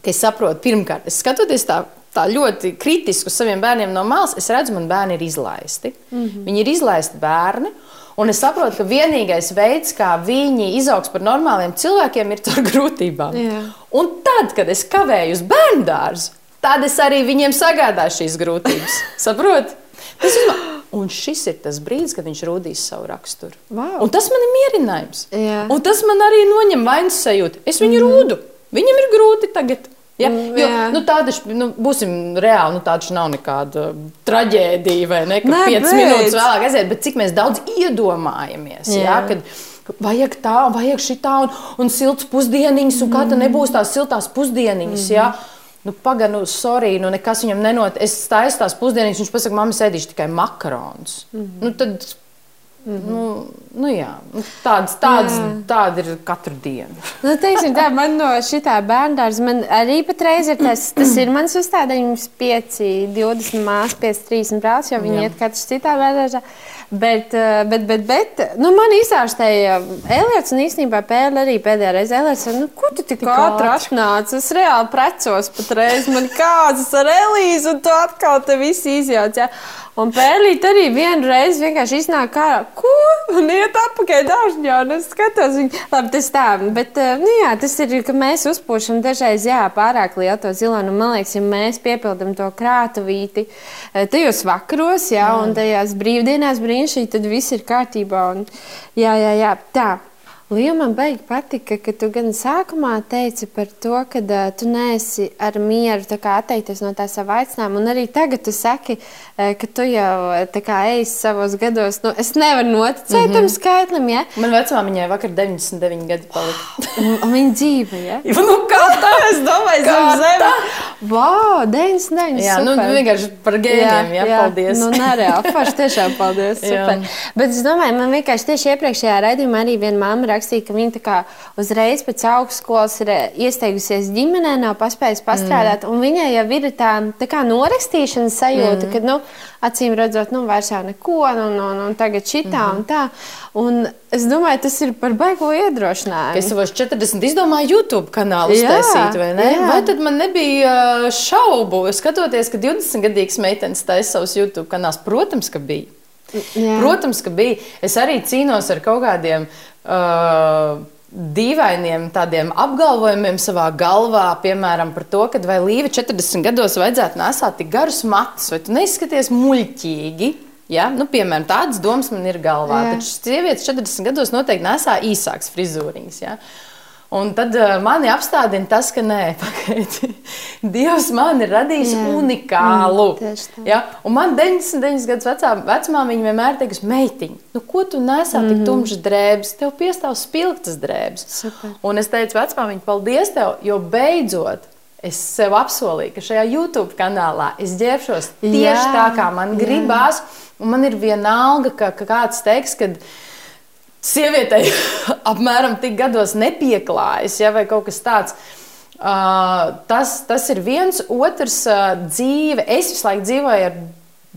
Es saprotu, pirmkārt, es skatoties tā tā ļoti kritiski uz saviem bērniem no malas, es redzu, man bērni ir izlaisti. Mm -hmm. Viņi ir izlaisti bērni. Un es saprotu, ka vienīgais veids, kā viņi izaugs par normāliem cilvēkiem, ir caur grūtībām. Jā. Un tad, kad es kavēju uz bērnu dārzu, tad es arī viņiem sagādāju šīs grūtības. Saprotiet? Un šis ir tas brīdis, kad viņš rūdīs savu raksturu. Wow. Un tas man ir mierinājums. Jā. Un tas man arī noņem vainas sajūtu. Es viņu mm. rūdu. Viņam ir grūti tagad. Ja? Mm, jo, nu, tāda, nu, būsim reāli, nu, tāda nav nekāda traģēdija, vai ne? Ka 5 minūtes vēlāk aiziet, bet cik mēs daudz iedomājamies. Jā. Ja? Kad, vajag tā, vajag šī tā, un, un silts pusdieniņas, un kā tad mm. nebūs tās siltās pusdieniņas. Mm. Ja? Nu, Pagaidām, nu, sorry, nu, nekas viņam nenotiek. Es taisu tās pusdienas, viņš pasakā, mamma, sēdīšu tikai makaronus. Mm. Nu, tad Mm -hmm. nu, nu jā, nu, tāds, tāds, jā. tāda ir katru dienu.
nu, teiksim, tā, man no šī bērnās arī patreiz ir tas, tas ir mans uzstādījums 5, 20 māsas, 5, 30 brālis, jo viņi jā. iet katrs citā bērnā. Bet, eh, bet, bet, bet nu, man izārstēja Elīds, un īstenībā pēle arī pēdējā reizē Elīds, nu, kur tu tik ātri atnāci? Es reāli precos patreiz, man kāds ar Elīzu, un tu atkal te visi izjauc. Ja? Un pēlīt arī vienreiz vienkārši iznāk kā, ko? Un iet apakaļ dārzņā, un es skatos viņu. Labi, tas tā, bet, eh, nu jā, tas ir, ka mēs uzpūšam dažreiz, jā, pārāk lielu to zilonu. Man liekas, ja mēs piepildam to krātuvīti eh, tajos vakaros, jā, jā. un tajās brīvdienās brīnišķīgi, tad viss ir kārtībā. Un, jā, jā, jā, tā. Līja man beig patika, ka tu gan sākumā teici par to, ka uh, tu neesi ar mieru atteikties no tā sava aicinājuma, un arī tagad tu saki, uh, ka tu jau kā, ej savos gados. Nu, es nevaru noticēt mm -hmm. tam skaitlim, ja?
Man vecmāmiņai vakar 99 gadi palika.
Viņa dzīve, ja? (laughs)
nu, tā? Es domāju, zem zemes.
Wow, 99.
Jā, nu, super. nu vienkārši par gēniem, jā, jā, jā, paldies.
Nu, nereāli, forši tiešām paldies, (laughs) super. Bet es domāju, man vienkārši tieši iepriekšējā raidījumā arī viena mamma rakstīja, ka viņa uzreiz pēc augstskolas ir eh, iesteigusies ģimenē, nav paspējusi pastrādāt. Mm. Viņai jau ir tā, tā kā norakstīšanas sajūta, mm. ka nu, acīm redzot, nu, vairs jau neko, un, un, un, un tagad šitā mm. un tā. Un es domāju, tas ir par baigo iedrošinājumu.
Es savos 40 izdomāju YouTube kanālu uztaisīt, vai ne? Jā. Vai tad man nebija uh, šaubu, skatoties, ka 20-gadīgs meitenes taisa savus YouTube kanālus? Protams, ka bija. Jā. Protams, ka bija. Es arī cīnos ar kaut kādiem uh, dīvainiem tādiem apgalvojumiem savā galvā, piemēram, par to, ka vai Līva 40 gados vajadzētu nesāt tik garus matus, vai tu neizskaties muļķīgi. Ja? Nu, piemēram, tādas domas man ir galvā. Jā. Taču sievietes 40 gados noteikti nesā īsākas frizūriņas. Ja? Un tad uh, mani apstādina tas, ka nē, (laughs) pagaidi. Dievs man ir radījis Jā. unikālu. Mm, ja? Un man 99 gadus vecā vecmāmiņa vienmēr teiks, meitiņ, nu ko tu nesā mm. tik tumšas drēbes, tev piestāv spilgtas drēbes. Super. Un es teicu, vecmāmiņa, paldies tev, jo beidzot es sev apsolīju, ka šajā YouTube kanālā es ģērbšos tieši Jā. tā, kā man gribās. Un man ir vienalga, ka, ka kāds teiks, ka sievietei (laughs) apmēram tik gados nepieklājas, ja, vai kaut kas tāds. Uh, tas, tas ir viens, otrs uh, dzīve. Es visu laiku dzīvoju ar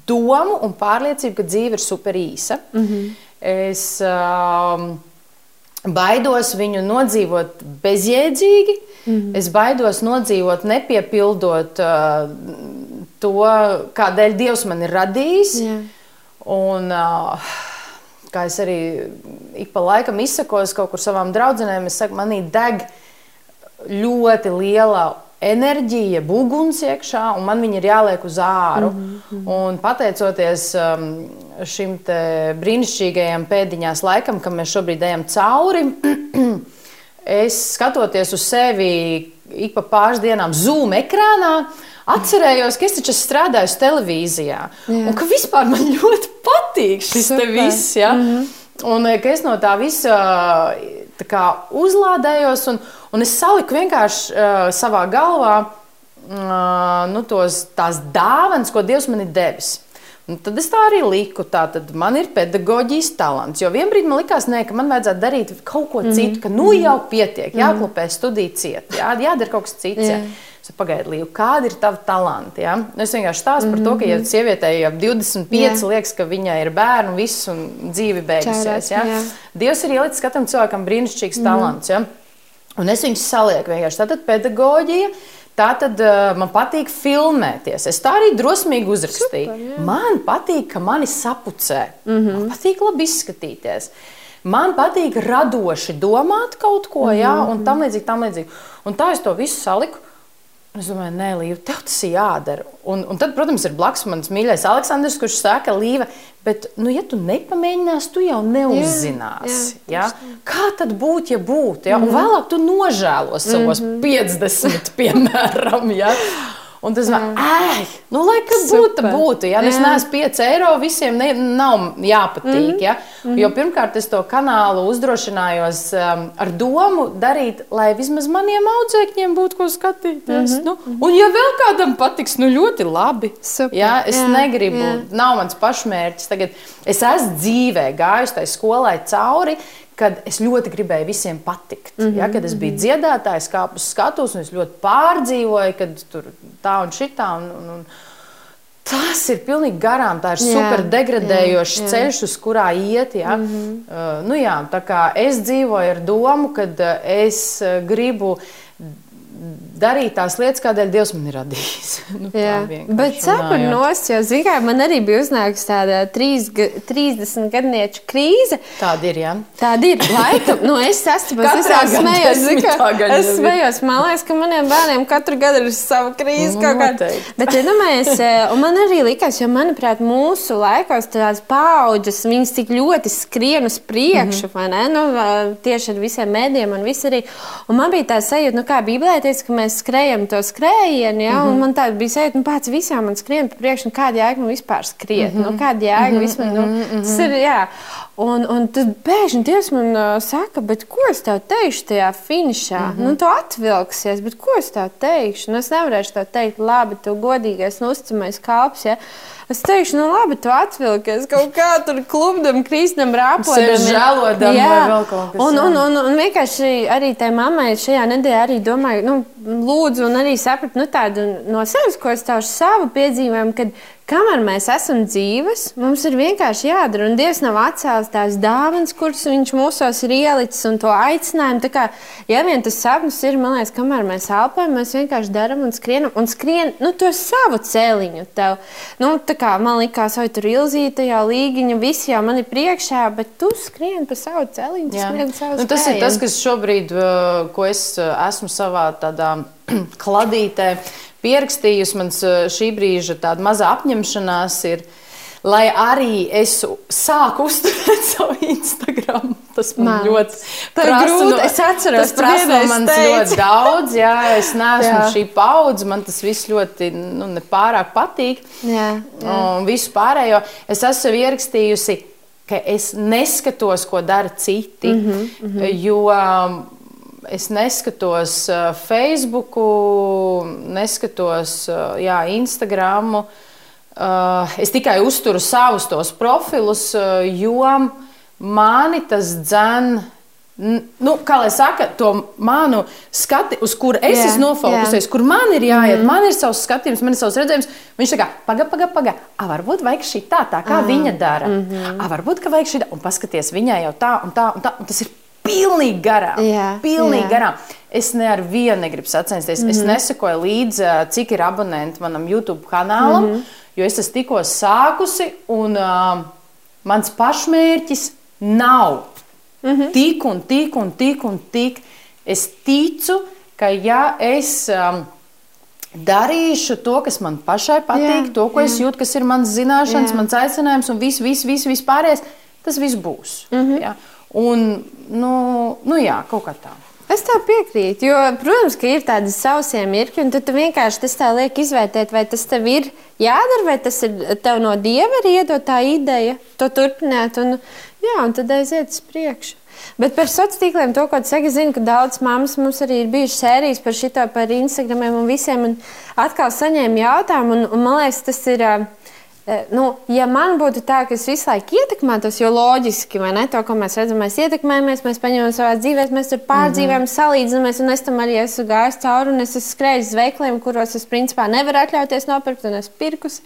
domu un pārliecību, ka dzīve ir super īsa. Mm -hmm. Es uh, baidos viņu nodzīvot bezjēdzīgi. Mm -hmm. Es baidos nodzīvot, nepiepildot uh, to, kādēļ Dievs man ir radījis. Yeah. Un, uh, kā es arī ik pa laikam izsakos kaut kur savām draudzenēm, es saku, manī deg ļoti liela enerģija, uguns iekšā, un man viņa ir jāliek uz āru. Mm -hmm. Un pateicoties um, šim brīnišķīgajam pēdiņās laikam, kam mēs šobrīd ejam cauri, (clears throat) es skatoties uz sevi ik pa pāris dienām Zoom ekrānā, atcerējos, ka es taču strādāju televīzijā. Jā. Un ka vispār man (laughs) ļoti patīk šis Super. viss. Ja? Mm -hmm. Un ka es no tā visa kā, uzlādējos, un, un es saliku vienkārši uh, savā galvā uh, nu, tos, tās dāvanas, ko Dievs man ir devis. Un tad es tā arī liku. Tā tad man ir pedagoģijas talants. Jo vienbrīd man likās, ne, ka man vajadzētu darīt kaut ko mm -hmm. citu, ka nu jau pietiek, mhm. jāklopē studiju ciet, jā, jādara kaut kas cits. Jā. Pagaidiet, Līja, kādi ir tavi talanti? Ja? Nu, es vienkārši stāstu mm -hmm. par to, ka, ja mhm. sievietei jau 25, yeah. liekas, ka viņai ir bērni viss, un dzīve beigusies. Ja? Yeah. Dievs ir ielicis katram cilvēkam brīnišķīgs mm -hmm. talants. Ja? Un es viņus salieku vienkārši. Tātad pedagoģija, Tā tad uh, man patīk filmēties. Es tā arī drosmīgi uzrakstīju. Super, jā. man patīk, ka mani sapucē. Mm -hmm. Man patīk labi izskatīties. Man patīk radoši domāt kaut ko, mm -hmm. jā, un tam līdzīgi, tam līdzīgi. Un tā es to visu saliku. Es domāju, nē, Līva, tev tas ir jādara. Un, un tad, protams, ir blakus mans mīļais Aleksandrs, kurš saka, Līva, bet, nu, ja tu nepamēģināsi, tu jau neuzzināsi. Jā, jā, ja? Kā tad būtu, ja būtu? Ja? Mm -hmm. Un mhm. vēlāk tu nožēlos savos mm -hmm. 50, piemēram. Ja? Un tas man ir, nu, lai kas būtu, būtu. Ja? Nu, es neesmu 5 eiro, visiem ne, nav jāpatīk. Mm -hmm. ja? mm -hmm. Jo pirmkārt, es to kanālu uzdrošinājos um, ar domu darīt, lai vismaz maniem audzēkņiem būtu ko skatīties. Mm -hmm. nu, un, ja vēl kādam patiks, nu ļoti labi. Super. Ja? Es jā, negribu, jā. nav mans pašmērķis. Tagad es esmu dzīvē gājusi tai skolai cauri kad es ļoti gribēju visiem patikt. Mm -hmm, ja, kad es biju mm -hmm. dziedātājs, kāpu uz skatuves, un es ļoti pārdzīvoju, kad tur tā un šitā. Un, un, un, Tas ir pilnīgi garām. Tā ir jā, super degradējošs jā, jā. ceļš, uz kurā iet. Ja? Mm -hmm. uh, nu, jā, es dzīvoju ar domu, ka uh, es uh, gribu darīt tās lietas, kādēļ Dievs man ir radījis. (laughs) nu,
Bet cepur nost, jo zināmā man arī bija uznākusi tāda 30 gadnieču krīze.
Tāda ir, jā.
Tāda ir. Laikam, nu, es esmu smējos, es smējos, man liekas, ka maniem bērniem katru gadu ir sava krīze. Nu, Bet, ja domājies, (laughs) eh, un man arī likās, jo, manuprāt, mūsu laikos tās paudzes, viņas tik ļoti skrien uz priekšu, mm -hmm. vai ne? Nu, tieši ar visiem mēdiem un viss arī. Un man bija tā sajūta, nu kā Bībelē teica, ka mēs skrējam to skrējienu, ja, mm -hmm. un man tāda bija sajūta, nu pats visām man skrien pa priekšu, nu kāda jēga man vispār skriet, mm -hmm. nu mhm. kāda jēga mm -hmm. vispār, nu, -hmm. tas ir, jā. Un, un tad pēkšņi Dievs man uh, saka, ko es tev teikšu tajā finišā? Mm -hmm. nu, tu atvilksies, bet ko es tev teikšu? Nu, es nevarēšu tev teikt, labi, tu godīgais un uzticamais kalps. Ja? Es teikšu, nu labi, tu atvilkies kaut kā tur klubam, krīstam, rāpojam,
žēlodam, jā. vēl kaut kas.
Un, un, un, un vienkārši arī tai mammai šajā nedēļā arī domāju, nu, lūdzu, un arī sapratu nu, tādu no sevis, ko es tādu savu piedzīvojumu, kad Kamēr mēs esam dzīves, mums ir vienkārši jādara. Un Dievs nav atcēlis tās dāvanas, kuras Viņš mūsos ir ielicis, un to aicinājumu. Tā kā, ja vien tas sapnis ir, man liekas, kamēr mēs elpojam, mēs vienkārši darām un skrienam, un skrien nu, to savu cēliņu. Tev. Nu, kā, man liekas, vai tur ilzīta, jau līgiņa, visi jau man ir priekšā, bet tu skrien pa savu cēliņu.
Nu, tas ir tas, kas šobrīd, uh, ko es uh, esmu savā tādā (clears throat) kladītē pierakstījusi. Mans eh, šī brīža tāda maza apņemšanās ir, lai arī es sāku uzturēt (laughs) savu Instagram. Tas man, man ļoti
prasa. No, es atceros,
tas prasa no manis ļoti daudz. Jā, es neesmu jā. šī paudze. Man tas viss ļoti nu, nepārāk patīk. Jā, jā. Un visu pārējo es esmu ierakstījusi ka es neskatos, ko dara citi. Mm -hmm, mm -hmm. Jo es neskatos uh, Facebook, neskatos uh, jā, Instagram. Uh, es tikai uzturu savus tos profilus, jo mani tas dzēn. Nu, kā lai saka, to manu skati, uz kuru es yeah, esmu nofokusējis, yeah. kur man ir jāiet, mm. man ir savs skatījums, man ir savs redzējums. Viņš saka, pagaidi, pagaidi, pagaidi. Varbūt vajag šī tā, tā kā mm. viņa dara. Mm -hmm. A, varbūt, ka vajag šī tā, un paskaties, viņai jau tā un tā, un tā. Un tas ir pilnīgi garām. Jā, pilnīgi jā. garām. Es ne ar vienu negribu sacensties. Mm -hmm. Es mhm. nesakoju līdzi, cik ir abonenti manam YouTube kanālam, mm -hmm. jo es esmu tikko sākusi, un uh, mans pašmērķis nav mm -hmm. tik un tik un tik un tik. Es ticu, ka ja es. Um, darīšu to, kas man pašai patīk, jā, to, ko jā. es jūtu, kas ir mans zināšanas, jā. mans aicinājums un viss, viss, viss, viss pārējais. Tas viss būs. Mm -hmm. ja? Un, nu, nu jā, kaut kā tā.
Es tev piekrītu, jo, protams, ka ir tādi sausie mirkļi, un tu vienkārši tas tā liek izvērtēt, vai tas tev ir jādara, vai tas ir tev no dieva iedotā ideja to turpināt, un, jā, un tad aiziet uz priekšu. Bet par sociāliem tīkliem, to, ko tu saki, zinu, ka daudz mammas mums arī ir bijušas sērijas par šito, par Instagramiem un visiem, un atkal saņēmu jautājumu, un, un man liekas, tas ir. Uh, nu, ja man būtu tā, ka es visu laiku ietekmētos, jo loģiski, vai ne, to, ko mēs redzam, mēs ietekmējamies, mēs paņemam savā dzīvē, mēs tur pārdzīvojam, mm -hmm. salīdzinamies, un es tam arī esmu gājis cauri, un es esmu skrējis uz veikliem, kuros es principā nevaru atļauties nopirkt, un es pirkus.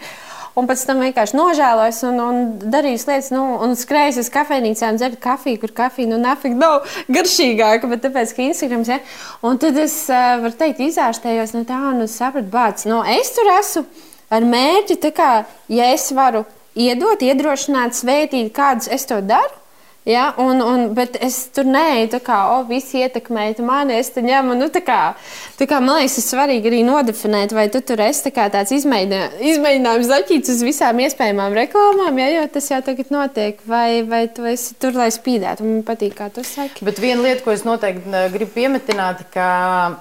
Un pēc tam vienkārši nožēlojos un, un darīju lietas, nu, un skrēju uz kafejnīcām, dzēru kafiju, kur kafija nu, nafik nav garšīgāka, bet tāpēc, ka Instagrams, ja, un tad es, varu teikt, izārstējos no tā, un es sapratu, bāc, no es tur esmu ar mērķi, kā, ja es varu iedot, iedrošināt, svētīt, kādus es to daru. Ja, un, un, bet es tur neeju, tā kā, oh, visi ietekmēja mani, es te ņemu. Nu, tā kā, tā kā, man liekas, ir svarīgi arī nodefinēt, vai tu tur esi tā tāds izmēģinā, izmēģinājums zaķīts uz visām iespējamām reklāmām, ja, jo tas jau tagad notiek, vai, vai tu esi tur, lai spīdētu. Man patīk, kā tu saki.
Bet viena lieta, ko es noteikti gribu piemetināt, ka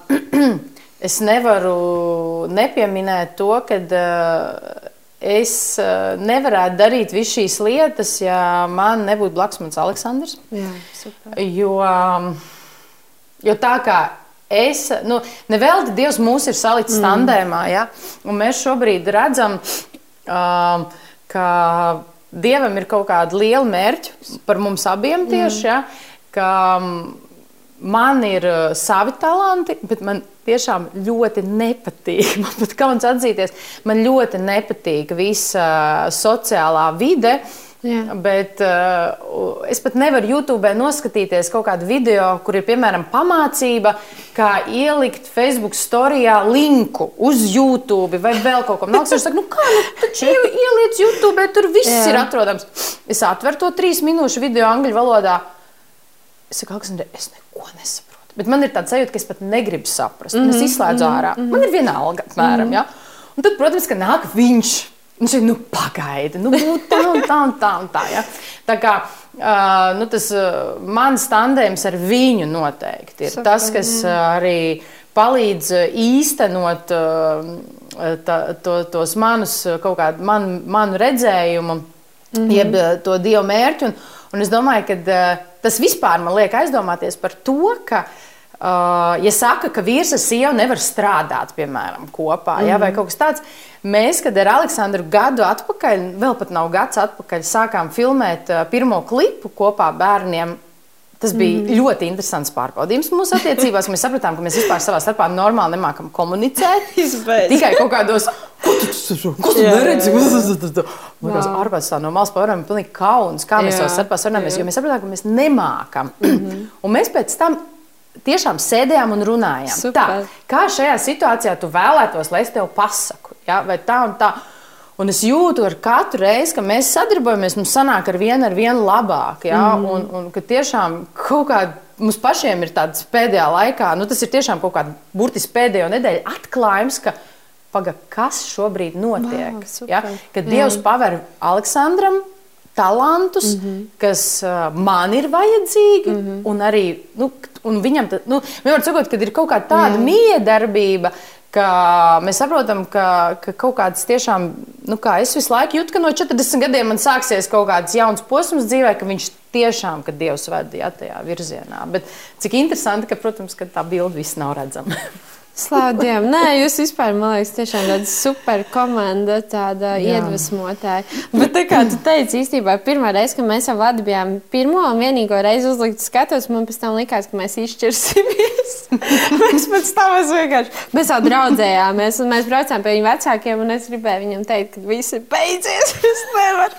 (clears throat) es nevaru nepieminēt to, ka uh, es uh, nevarētu darīt visu šīs lietas, ja man nebūtu blakus mans Aleksandrs.
Jā, super.
jo, jo tā kā es, nu, nevelti Dievs mūs ir salicis mm. tandēmā, ja? un mēs šobrīd redzam, um, ka Dievam ir kaut kāda liela mērķa par mums abiem tieši, mm. ja? ka um, man ir uh, savi talanti, bet man tiešām ļoti nepatīk. (laughs) Man pat kauns atzīties, man ļoti nepatīk visa sociālā vide. Jā. Bet uh, es pat nevaru YouTube noskatīties kaut kādu video, kur ir piemēram pamācība, kā ielikt Facebook storijā linku uz YouTube vai vēl kaut ko tādu. Es saku, nu kā, nu, taču ieliec YouTube, tur viss Jā. ir atrodams. Es atveru to trīs minūšu video angļu valodā. Es saku, Aleksandr, es neko nesaprotu. Bet man ir tāds sajūta, ka es pat negribu saprast. Mm -hmm, es izslēdzu mm -hmm, ārā. Mm -hmm. Man ir viena alga, apmēram. Mm -hmm. ja? Un tad, protams, ka nāk viņš. Viņš ir, nu, pagaidi, nu, tā un tā un tā. Un tā ja? tā kā uh, nu, tas uh, mans tandēms ar viņu noteikti ir Super, tas, kas uh, arī palīdz īstenot uh, tā, to, tos manus kaut kādu man, manu redzējumu, mm -hmm. jeb to dievu mērķu. Un, un es domāju, ka uh, tas vispār man liek aizdomāties par to, ka uh, ja saka, ka vīrs ar sievu nevar strādāt, piemēram, kopā, mm. ja, vai mhm. kaut kas tāds, mēs, kad ar Aleksandru gadu atpakaļ, vēl pat nav gads atpakaļ, sākām filmēt uh, pirmo klipu kopā bērniem. Tas bija mm. ļoti interesants pārbaudījums mūsu attiecībās. Mēs sapratām, ka mēs vispār savā starpā normāli nemākam komunicēt. (laughs) Tikai kaut kādos, ko tu, tu neredzi? Mēs (laughs) ārpus tā no malas pārējām, pilnīgi kauns, kā mēs savā starpā sarunājamies, jo mēs sapratām, ka mēs nemākam. -hmm. (clears throat) Un mēs pēc tam tiešām sēdējām un runājām. Super. Tā, kā šajā situācijā tu vēlētos, lai es tev pasaku? Ja? Vai tā un tā? Un es jūtu, ka katru reizi, kad mēs sadarbojamies, mums sanāk ar vienu ar vienu labāk. Ja? Mm. Un, un ka tiešām kaut kādā mums pašiem ir tāds pēdējā laikā, nu, tas ir tiešām kaut kāds burtiski pēdējo nedēļu atklājums, paga, kas šobrīd notiek. Wow, ja? Kad Dievs Jā. paver Aleksandram talantus, mm -hmm. kas uh, man ir vajadzīgi, mm -hmm. un arī nu, un viņam, tad, nu, vienmēr sakot, kad ir kaut kāda tāda mm. miedarbība. Mēs saprotam, ka, ka kaut kāds tiešām, nu, kā es visu laiku jūtu, ka no 40 gadiem man sāksies kaut kāds jauns posms dzīvē, ka viņš tiešām, ka Dievs vedīja tajā virzienā. Bet cik interesanti, ka, protams, ka tā bilde viss nav redzama. (laughs)
Slaudiem. Nē, jūs vispār, man liekas, tiešām tāda super komanda, tāda Jā. iedvesmotāja. Bet tā kā tu teici, īstenībā pirmā reize, kad mēs ar Vladu bijām pirmo un vienīgo reizi uzlikt skatos, man pēc tam likās, ka mēs izšķirsimies. (laughs) mēs pēc tam mēs vienkārši, mēs jau draudzējāmies un mēs braucām pie viņu vecākiem un es gribēju viņam teikt, ka viss ir beidzies. (laughs) Es nevaru.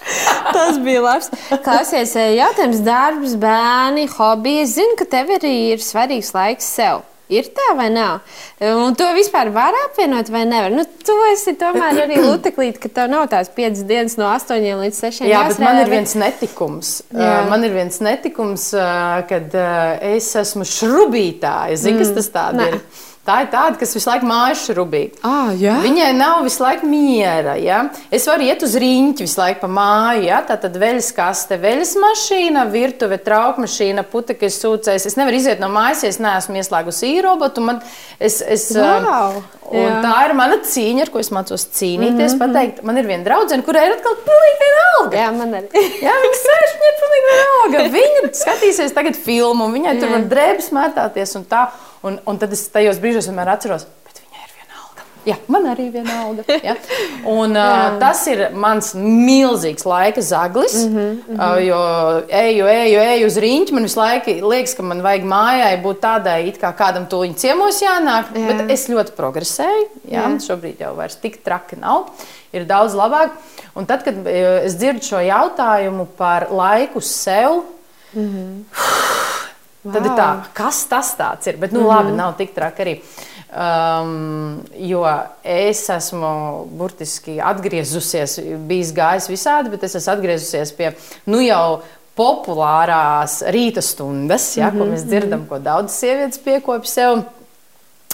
Tas bija labs. Klausies, jautājums darbs, bērni, hobiji. Es zinu, ka tev arī ir svarīgs laiks sev. Ir tā vai nav? Un to vispār var apvienot vai nevar? Nu, tu esi tomēr arī (clears throat) luteklīt, ka tev nav tās piecas dienas no 8 līdz 6.
Jā, bet man ir viens netikums. Jā. Man ir viens netikums, kad es esmu šrubītāja. Zini, kas mm. tas tāds ir? Tā ir tāda, kas visu laiku mājas rubīga.
Ah, jā.
Viņai nav visu laiku miera. Ja? Es varu iet uz rīņķi visu laiku pa māju. Ja? Tā tad veļas kaste, veļas mašīna, virtuve, traukmašīna, putekļi sūcējs. Es nevaru iziet no mājas, ja es neesmu ieslēgusi īrobotu. Man, es, es,
Wow.
Un
Jā.
tā ir mana cīņa, ar ko es mācos cīnīties. Mm -hmm. pateikt, man ir viena draudzene, kurai ir atkal pilnīgi vienalga.
Jā, man arī. (laughs)
Jā, viņa sēž, viņai ir pilnīgi vienalga. Viņa skatīsies tagad filmu, viņai tur var drēbes mētāties un tā. Un, un tad es tajos brīžos vienmēr atceros. Jā, man arī ir vienalga. (laughs) Ja? Un, uh, tas ir mans milzīgs laika zaglis. Mm -hmm, mm -hmm. Uh, jo eju, eju, eju uz rīņķi. Man visu laiku liekas, ka man vajag mājai būt tādai, kā kādam tūlīt ciemos jānāk.
Jā.
Bet es ļoti progresēju. Jā?
Jā.
Šobrīd jau vairs tik traki nav. Ir daudz labāk. Un tad, kad es dzirdu šo jautājumu par laiku sev, (sighs) Tad ir tā, kas tas tāds ir. Bet, nu, labi, nav tik traki arī. Um, jo es esmu burtiski atgriezusies, bijis gājis visādi, bet es esmu atgriezusies pie nu jau populārās rīta stundas, ja, ko mēs dzirdam, ko daudzas sievietes piekopja sev.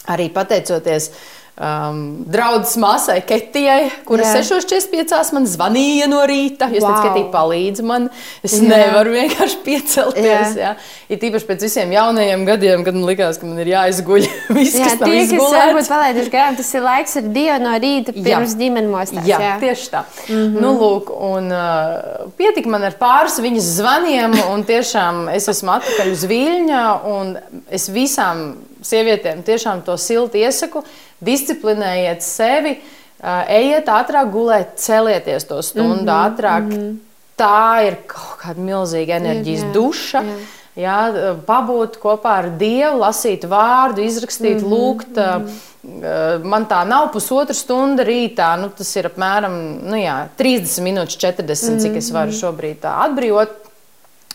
Arī pateicoties um, draudzes māsai Ketijai, kuras
Jā.
6.45 man zvanīja no rīta. Jūs wow. Teicat, Ketija palīdz man. Es
Jā.
Nevaru vienkārši piecelties.
Jā.
Jā. Ir tīpaši pēc visiem jaunajiem gadiem, kad man likās, ka man ir jāizguļ (laughs) viss,
Jā,
kas
tie, kas varbūt palaiduši garām, tas ir laiks ar Dievu no rīta pirms ģimenes mostās.
Jā, jā, tieši tā. Mm -hmm. nu, lūk, un, uh, pietika man ar pāris viņas zvaniem, un tiešām es esmu atpakaļ uz Viļņa. un Es visām sievietēm tiešām to silti iesaku. Disciplinējiet sevi, ejiet ātrāk gulēt, celieties to stundu mm -hmm. ātrāk. Mm -hmm. Tā ir kaut kāda milzīga enerģijas
jā,
duša.
jā.
Jā, pabūt kopā ar Dievu, lasīt vārdu, izrakstīt, mm -hmm, lūgt. Mm -hmm. Man tā nav pusotra stunda rītā. Nu, tas ir apmēram nu, jā, 30 minūtes, 40 mm -hmm. cik es varu šobrīd tā atbrīvot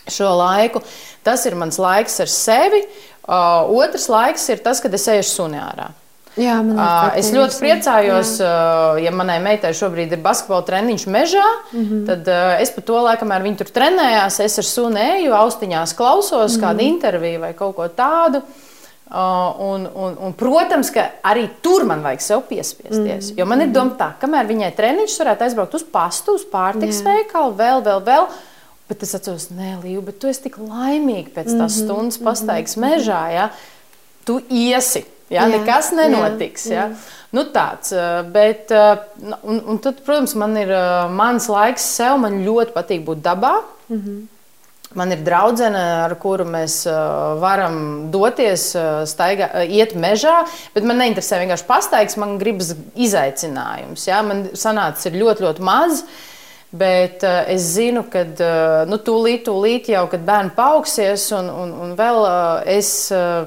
šo laiku. Tas ir mans laiks ar sevi. Uh, otrs laiks ir tas, kad es eju suni ārā.
Jā,
Uh, es ļoti priecājos, uh, ja manai meitai šobrīd ir basketbola treniņš mežā. Mm
Mhm.
-hmm. Tad uh, es pa to laiku, kamēr viņi tur trenējās, es ar sunu eju, austiņās klausos mm -hmm. kādu interviju vai kaut ko tādu. Uh, un, un, un, protams, ka arī tur man vajag sev piespiesties. Mm -hmm. Jo man ir doma tā, kamēr viņai treniņš varētu aizbraukt uz pastu, uz pārtiks veikalu, vēl, vēl, vēl. Bet es atceros, nē, Līva, bet tu esi tik laimīga pēc tās -hmm. stundas pastaigas mežā. Ja? Tu iesi, ja?
Jā,
nekas nenotiks. Ja? Nu, tāds, eh, bet, eh, nu, un, un tad, protams, man ir eh, mans laiks sev. Man ļoti patīk būt dabā. Mm -hmm. Man ir draudzene, ar kuru mēs uh, varam doties, uh, staigā, uh, iet mežā, bet man neinteresē vienkārši pastaigas, man gribas izaicinājums. Ja? Man sanācis ir ļoti, ļoti maz. Bet uh, es zinu, ka uh, nu, tūlīt, tūlīt jau, kad bērni paaugsies, un, un, un vēl uh, es uh,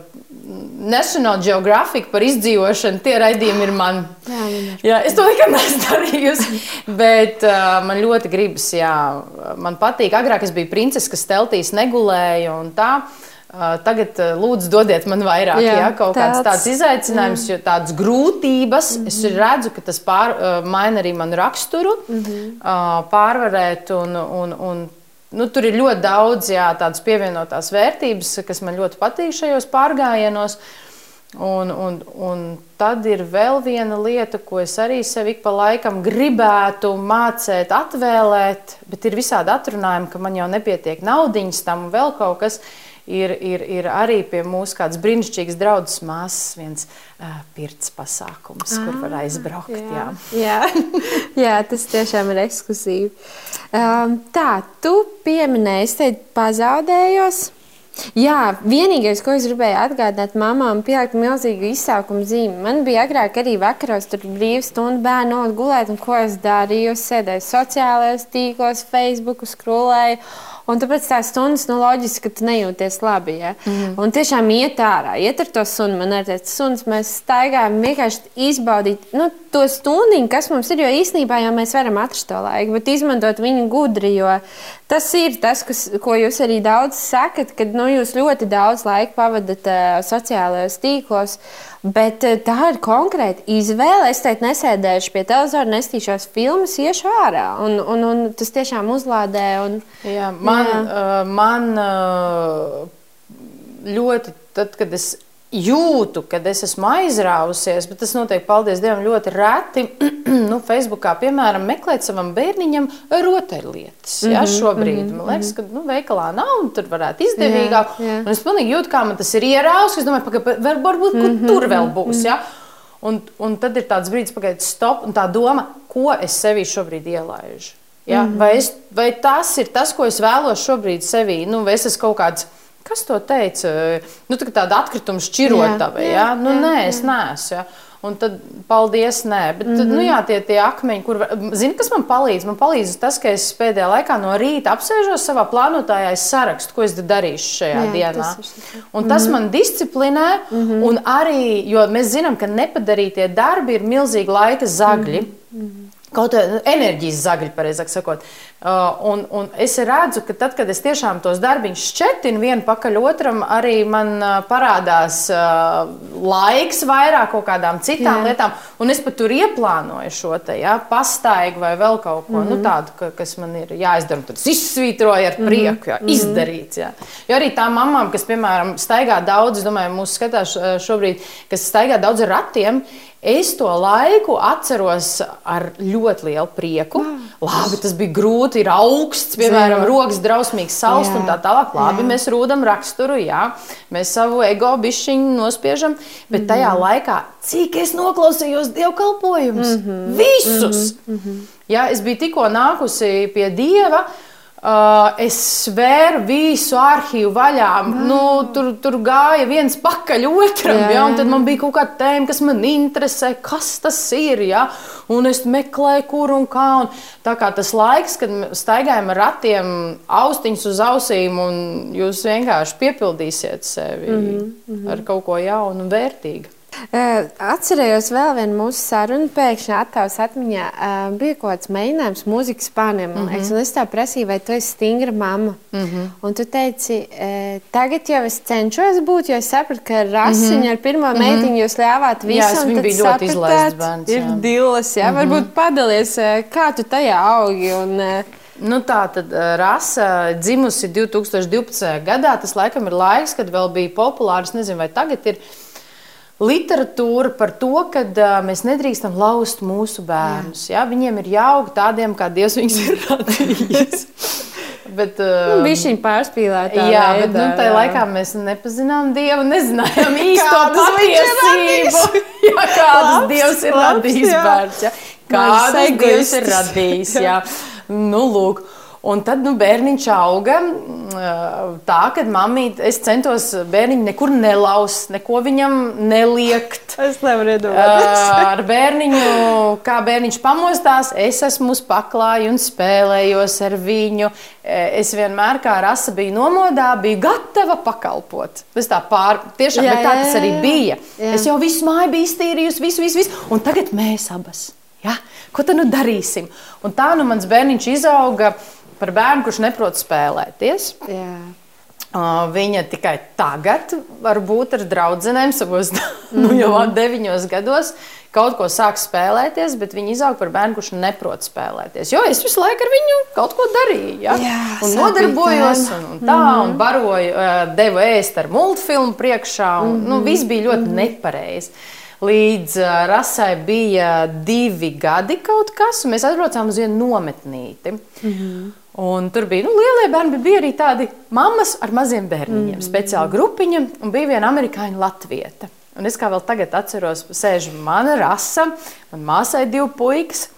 National Geographic par izdzīvošanu, tie raidījumi ir man.
Jā.
Jā, es to nekad neesmu darījusi. Bet uh, man ļoti gribas, jā, man patīk. Agrāk es biju princese, kas teltīs negulēja un tā. Uh, tagad, uh, lūdzu, dodiet man vairāk, jā,
Jā,
jā, kaut kāds
tāds,
tāds izaicinājums, jo tādas grūtības, mm -hmm. es redzu, ka tas pār, uh, maina arī manu raksturu, mm -hmm. uh, pārvarēt. Un, un, un, nu, tur ir ļoti daudz jā, tādas pievienotās vērtības, kas man ļoti patīk šajos pārgājienos. Un, un, un tad ir vēl viena lieta, ko es arī sev ik pa laikam gribētu mācīt, atvēlēt, bet ir visādi atrunājumi, ka man jau nepietiek naudiņas tam un vēl kaut kas. Ir, ir, ir arī pie mums kāds brīnišķīgs draugs māsas, viens uh, pirts pasākums, ah, kur var aizbraukt. Jā.
Jā. Jā. (laughs) jā, tas tiešām ir ekskluzīvi. Um, tā, tu pieminēji, es teicu, pazaudējos. Jā, vienīgais, ko es gribēju atgādināt mamām, pielikt milzīgu izsaukumu zīmi. Man bija agrāk arī vakaros, tur brīvā stunda bērnu gulēt, un ko es darīju? Es sēdēju sociālajos tīklos, Facebook, skrolēju. Un tāpēc tās stundas, nu, loģiski, ka tu nejūties labi. Ja? Mm. Un tiešām iet ārā, iet ar to sunu. Man ir tāds suns, mēs staigājam, vienkārši izbaudīt nu, to stundu, kas mums ir. Jo īsnībā jau mēs varam atrast to laiku, bet izmantot viņu gudri. Jo tas ir tas, kas, ko jūs arī daudz sakat, kad nu, jūs ļoti daudz laika pavadat uh, sociālajos tīklos. Bet uh, tā ir konkrēta izvēle. Es teicu, nesēdēšu pie televizora, nestīšos filmas, iešu ārā. Un, un, un tas tiešām uzlādē. Un,
Jā, man,
Jā.
uh, man uh, ļoti, tad, kad es jūtu, kad es esmu aizrāvusies, bet tas notiek, paldies Dievam, ļoti reti. (clears throat) nu, Facebookā, piemēram, meklēt savam bērniņam rotaļlietas. Mm -hmm, ja, šobrīd mm -hmm. man liekas, ka nu, veikalā nav, un tur varētu izdevīgāk. Jā, jā. Un es pilnīgi jūtu, kā man tas ir ierausis. Es domāju, ka varbūt mm -hmm, tur vēl būs. Ja? Un, un tad ir tāds brīdis, kad stop, un tā doma, ko es sevī šobrīd ielaižu. Ja? Mm -hmm. vai, es, vai tas ir tas, ko es vēlos šobrīd sevī? Nu, vai es esmu kaut kāds Kas to teica? Nu, tā tāda atkrituma šķirotava. Jā, jā, nu, jā, nē, es neesmu. Ja. Un tad, paldies, nē, bet mm -hmm. nu, jā, tie, tie akmeņi, kur, zini, kas man palīdz? Man palīdz tas, ka es pēdējā laikā no rīta apsēžos savā plānotājā, sarakstu, ko es darīšu šajā jā, dienā. Tas un tas mm -hmm. man disciplinē, mm -hmm. un arī, jo mēs zinām, ka nepadarītie darbi ir milzīgi laika zagļi. Mm -hmm. Kaut kā enerģijas zagļi, pareizāk sakot. Uh, un, un es redzu, ka tad, kad es tiešām tos darbiņus šķetinu vienu pakaļ otram, arī man uh, parādās uh, laiks vairāk kaut kādām citām Jā. lietām. Un es pat tur ieplānoju šo te ja, pastaigu vai vēl kaut ko mm -hmm. nu, mhm. tādu, ka, kas man ir jāizdara. Tad es izsvītroju ar mhm. prieku, ja, mm -hmm. izdarīts. Ja. Jo arī tām mamām, kas, piemēram, staigā daudz, es domāju, mūsu skatās šobrīd, kas staigā daudz ar ratiem, Es to laiku atceros ar ļoti lielu prieku. Mm. Labi, tas bija grūti, ir augsts, piemēram, Zinu. rokas drausmīgs, sausts un tā tālāk. Labi, jā. mēs rūdam raksturu, jā, mēs savu ego bišķiņu nospiežam, bet mm. tajā laikā, cik es noklausījos dievkalpojumus, mm -hmm. visus! Mm -hmm. Jā, es biju tikko nākusi pie Dieva. Uh, es svēru visu arhīvu vaļā. Wow. Nu, tur, tur gāja viens pakaļ otram, jā, jā. Ja, tad man bija kaut kāda tēma, kas man interesē, kas tas ir. Ja? Un es meklēju, kur un kā. Un tā kā tas laiks, kad staigājam ar ratiem, austiņas uz ausīm, un jūs vienkārši piepildīsiet sevi mm -hmm. ar kaut ko jaunu un vērtīgu.
Atcerējos vēl vienu mūsu sarunu, pēkšņi attēlus atmiņā. Bija kaut kāds mēģinājums mūzikas spāniem. Mm -hmm. Un es tā prasīju, vai tu esi stingra mamma. Mm -hmm. Un tu teici, tagad jau es cenšos būt, jo es sapratu, ka rasiņa mm -hmm. ar pirmo mm -hmm. meitiņu jūs ļāvāt visu. Jā,
viņa bija ļoti izlaists bērns.
Ir dilas, jā. Mm -hmm. Varbūt padalies, kā tu tajā augi. Un,
Nu, tā tad rasa dzimusi 2012. gadā. Tas laikam ir laiks, kad vēl bija populārs. Nezinu, vai tagad ir literatūra par to, ka uh, mēs nedrīkstam laust mūsu bērnus. Jā. Ja? Viņiem ir jāaug tādiem, kā Dievs viņus ir radījis.
Bet, uh, nu, bija šī pārspīlēta.
Jā, veidā, bet nu, tajā jā. laikā mēs nepazinām Dievu, nezinājām (laughs) īsto patiesību. (laughs) jā, kādas Dievs ir labs, radījis bērns. Ja? Kādas Dievs ir radījis. Jā. Nu, lūk. Un tad nu, bērniņš auga tā, ka mammīte, es centos bērniņu nekur nelaust, neko viņam neliekt. (laughs)
Es nevaru iedomāties.
Ar bērniņu, kā bērniņš pamostās, es esmu uz paklāju un spēlējos ar viņu. Es vienmēr, kā rasa bija nomodā, biju gatava pakalpot. Es tā pār, tiešām, jā, bet tā tas arī bija. Jā. Es jau visu māju biju iztīrījusi, visu, visu, visu. Un tagad mēs abas. Ja? Ko tad nu darīsim? Un tā nu mans bērniņš izauga par bērnu, kurš neprot spēlēties. Jā. Uh, viņa tikai tagad, varbūt ar draugiem, savos mm (laughs) -hmm. nu, jau mhm. deviņos gados, kaut ko sāk spēlēties, bet viņa izaug par bērnu, kurš neprot spēlēties. Jo es visu laiku ar viņu kaut ko darīju. Ja? Jā, un nodarbojos, un, un tā, mm -hmm. un baroju, uh, devu ēst ar multfilmu priekšā. Un, mm -hmm. nu, viss bija ļoti mm -hmm. nepareizi. Līdz uh, rasai bija divi gadi kaut kas, un mēs atbraucām uz vienu nometnīti. Mm -hmm. Un tur bija nu, lielie bērni, bet bija arī tādi mammas ar maziem bērniņiem, mm -hmm. speciāla grupiņa, un bija viena amerikāņu latvieta. Un es kā vēl tagad atceros, sēž mana rasa, man māsai divi puikas.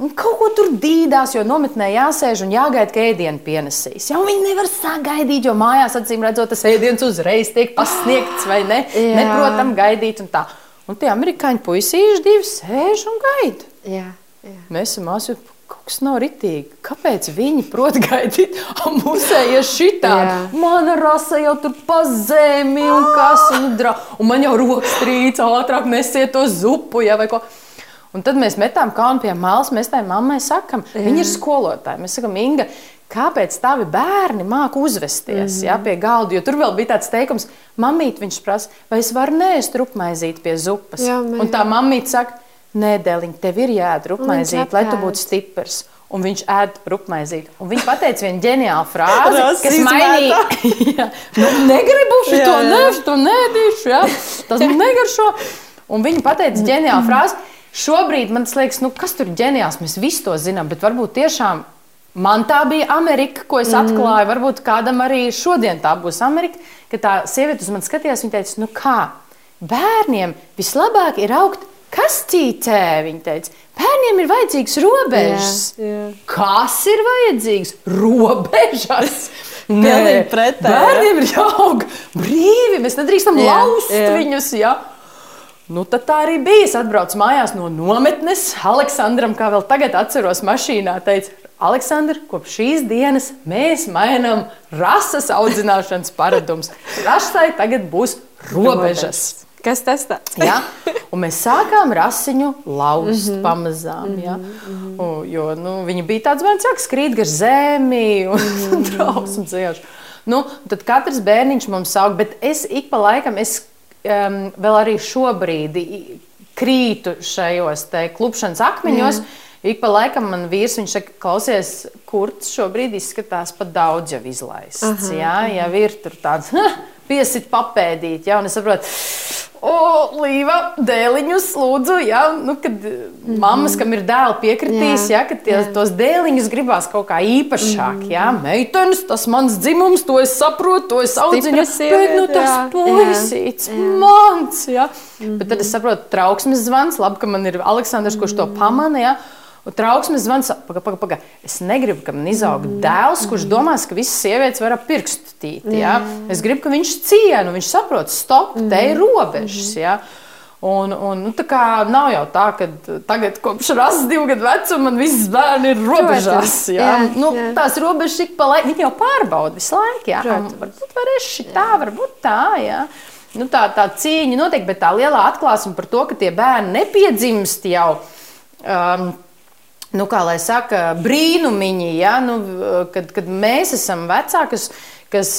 Un kaut ko tur dīdās, jo nometnē jāsēž un jāgaida, ka ēdienu pienesīs. Jau viņi nevar sagaidīt, jo mājās, acīm redzot, tas ēdiens uzreiz tiek pasniegts vai ne. (gasps) Jā. Neprotam gaidīt un tā. Un tie amerikāņu puisīši divi sēž un gaida. Jā, jā. Mēs esam māsu kaut kas nav ritīgi. Kāpēc viņi prot (laughs) gaidīt, ah, musējies šitā? Mana rasa jau tur pa zemi un kas un dra. Un man jau rokas trīc, ātrāk nesiet to zupu, ja vai ko. Un tad mēs metām kaunu pie malas, mēs tai mammai sakam, Jā. viņa ir skolotāja. Mēs sakam, Inga, kāpēc tavi bērni māca uzvesties mm -hmm. ja, pie galda. Jo tur vēl bija tāds teikums, mamīt, viņš prasa, vai es varu nēst rupmaizīt pie zupas. Jā, un tā mamīt saka, Nē, dēliņ, tev ir jādara rupmaizīt, lai tu būtu stiprs. Un viņš ēd rupmaizīt. Un viņš pateica vienu ģeniālu frāzi, kas mainīja. (laughs) nu, negribu šo to, ne, šo nēdīšu, pušu, ja? tas man negaršo. Un viņa pateica ģeniālu frāzi. Šobrīd man liekas, nu, kas tur ir ģeniāls, mēs visi to zinām, bet varbūt tiešām man tā bija Amerika, ko es atklāju. Mm. Varbūt kādam arī šodien tā būs Amerika, ka tā sieviete uz mani skatījās, viņa teica, nu kā, bērniem vislabāk ir augt kastītē, viņa teica. Bērniem ir vajadzīgs robežas. Jā, jā. Kas ir vajadzīgs? Robežas! (laughs)
Nē,
bērniem ir jāaug brīvi. Mēs nedrīkstam jā, laust jā. viņus. Jā. Nu, tā arī bija. Es atbraucu mājās no nometnes. Aleksandram, kā vēl tagad atceros, mašīnā teica, Aleksandr, kopš šīs dienas mēs mainām rases audzināšanas paradumus. Rasai tagad būs robežas.
Kas tas tāds? (laughs)
ja? Un mēs sākām rasiņu laust mm -hmm. pamazām. Ja? Mm -hmm. jo nu, viņi bija tāds bērns, kas krīt gar zemi un (laughs) mm -hmm. drausmas vienkārši. Nu, tad katrs bērniņš mums aug, bet es ik pa laikam, es um, vēl arī šobrīd krītu šajos klupšanas akmeņos. Mm. Ik pa laikam man vīrs, saka, klausies, kurts šobrīd izskatās pat daudz jau izlaists. Aha, jā, aha. jau ir tur tāds (laughs) piesit papēdīt, jā, un es saprotu, Līva, dēliņus lūdzu, ja, nu, kad mm -hmm. mammas, kam ir dēli, piekritīs, jā, ja, ka tie, jā. tos dēliņus gribās kaut kā īpašāk. Mm -hmm. ja. Meitenes, tas mans dzimums, to es saprotu, to es audzinu. Bet nu, tas puisīts, mans. Ja. Mm -hmm. Bet tad es saprotu, trauksmes zvans, labi, ka man ir Aleksandrs, kurš to pamana. Ja. Un trauksmes zvans, pagaidi, pagaidi. Paga. Es negribu, ka man izaug mm. dēls, kurš domās, ka visas sievietes var ap pirkstu tīt. Ja? Es gribu, ka viņš cienu, viņš saprot, stop, te ir mm. robežas. Ja? Un, un, nu, tā kā nav jau tā, ka tagad, kopš rases divu gadu vecuma, man visas bērni ir robežās. Jā, jā, nu, jā. Tās robežas ik pa laikam, viņi jau pārbauda visu laiku. Jā, Protams. varbūt varēs tā, varbūt tā. Jā. Nu, tā, tā cīņa notiek, bet tā lielā atklāsme par to, ka tie bērni nepiedzimst jau. Um, nu, kā lai saka, brīnumiņi, ja? nu, kad, kad mēs esam vecāki, kas, kas,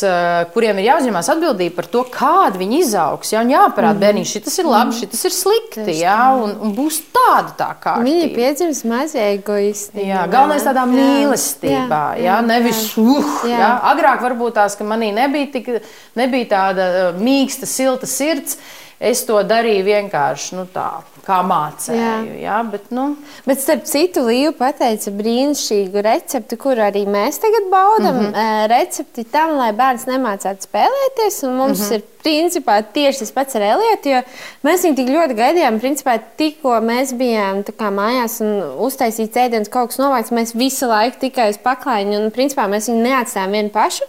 kuriem ir jāuzņemas atbildība par to, kāda viņi izaugs. Ja? Un jāparāda, mm. bērniņš, šis ir labi, mm. šis ir slikti, ja? un, un būs tāda tā kā.
Viņi piedzims maz egoisti.
Jā, galvenais tādā jā. mīlestībā, jā, jā, nevis uh, jā. Jā. agrāk varbūt tās, ka manī nebija, tik, nebija tāda mīksta, silta sirds. Es to darīju vienkārši nu, tā, kā mācēju. Jā. Jā, bet, nu.
bet starp citu, Līja pateica brīnišķīgu recepti, kur arī mēs tagad baudām. Mm -hmm. Recepti tam, lai bērns nemācētu spēlēties. Mums mm -hmm. ir principā tieši tas pats ar Elietu, jo mēs viņu tik ļoti gaidījām. Principā tikko mēs bijām kā, mājās un uztaisīja ēdienas kaut kas novākts, mēs visu laiku tikai uz paklājiņu un principā mēs viņu neatstājām vienu pašu.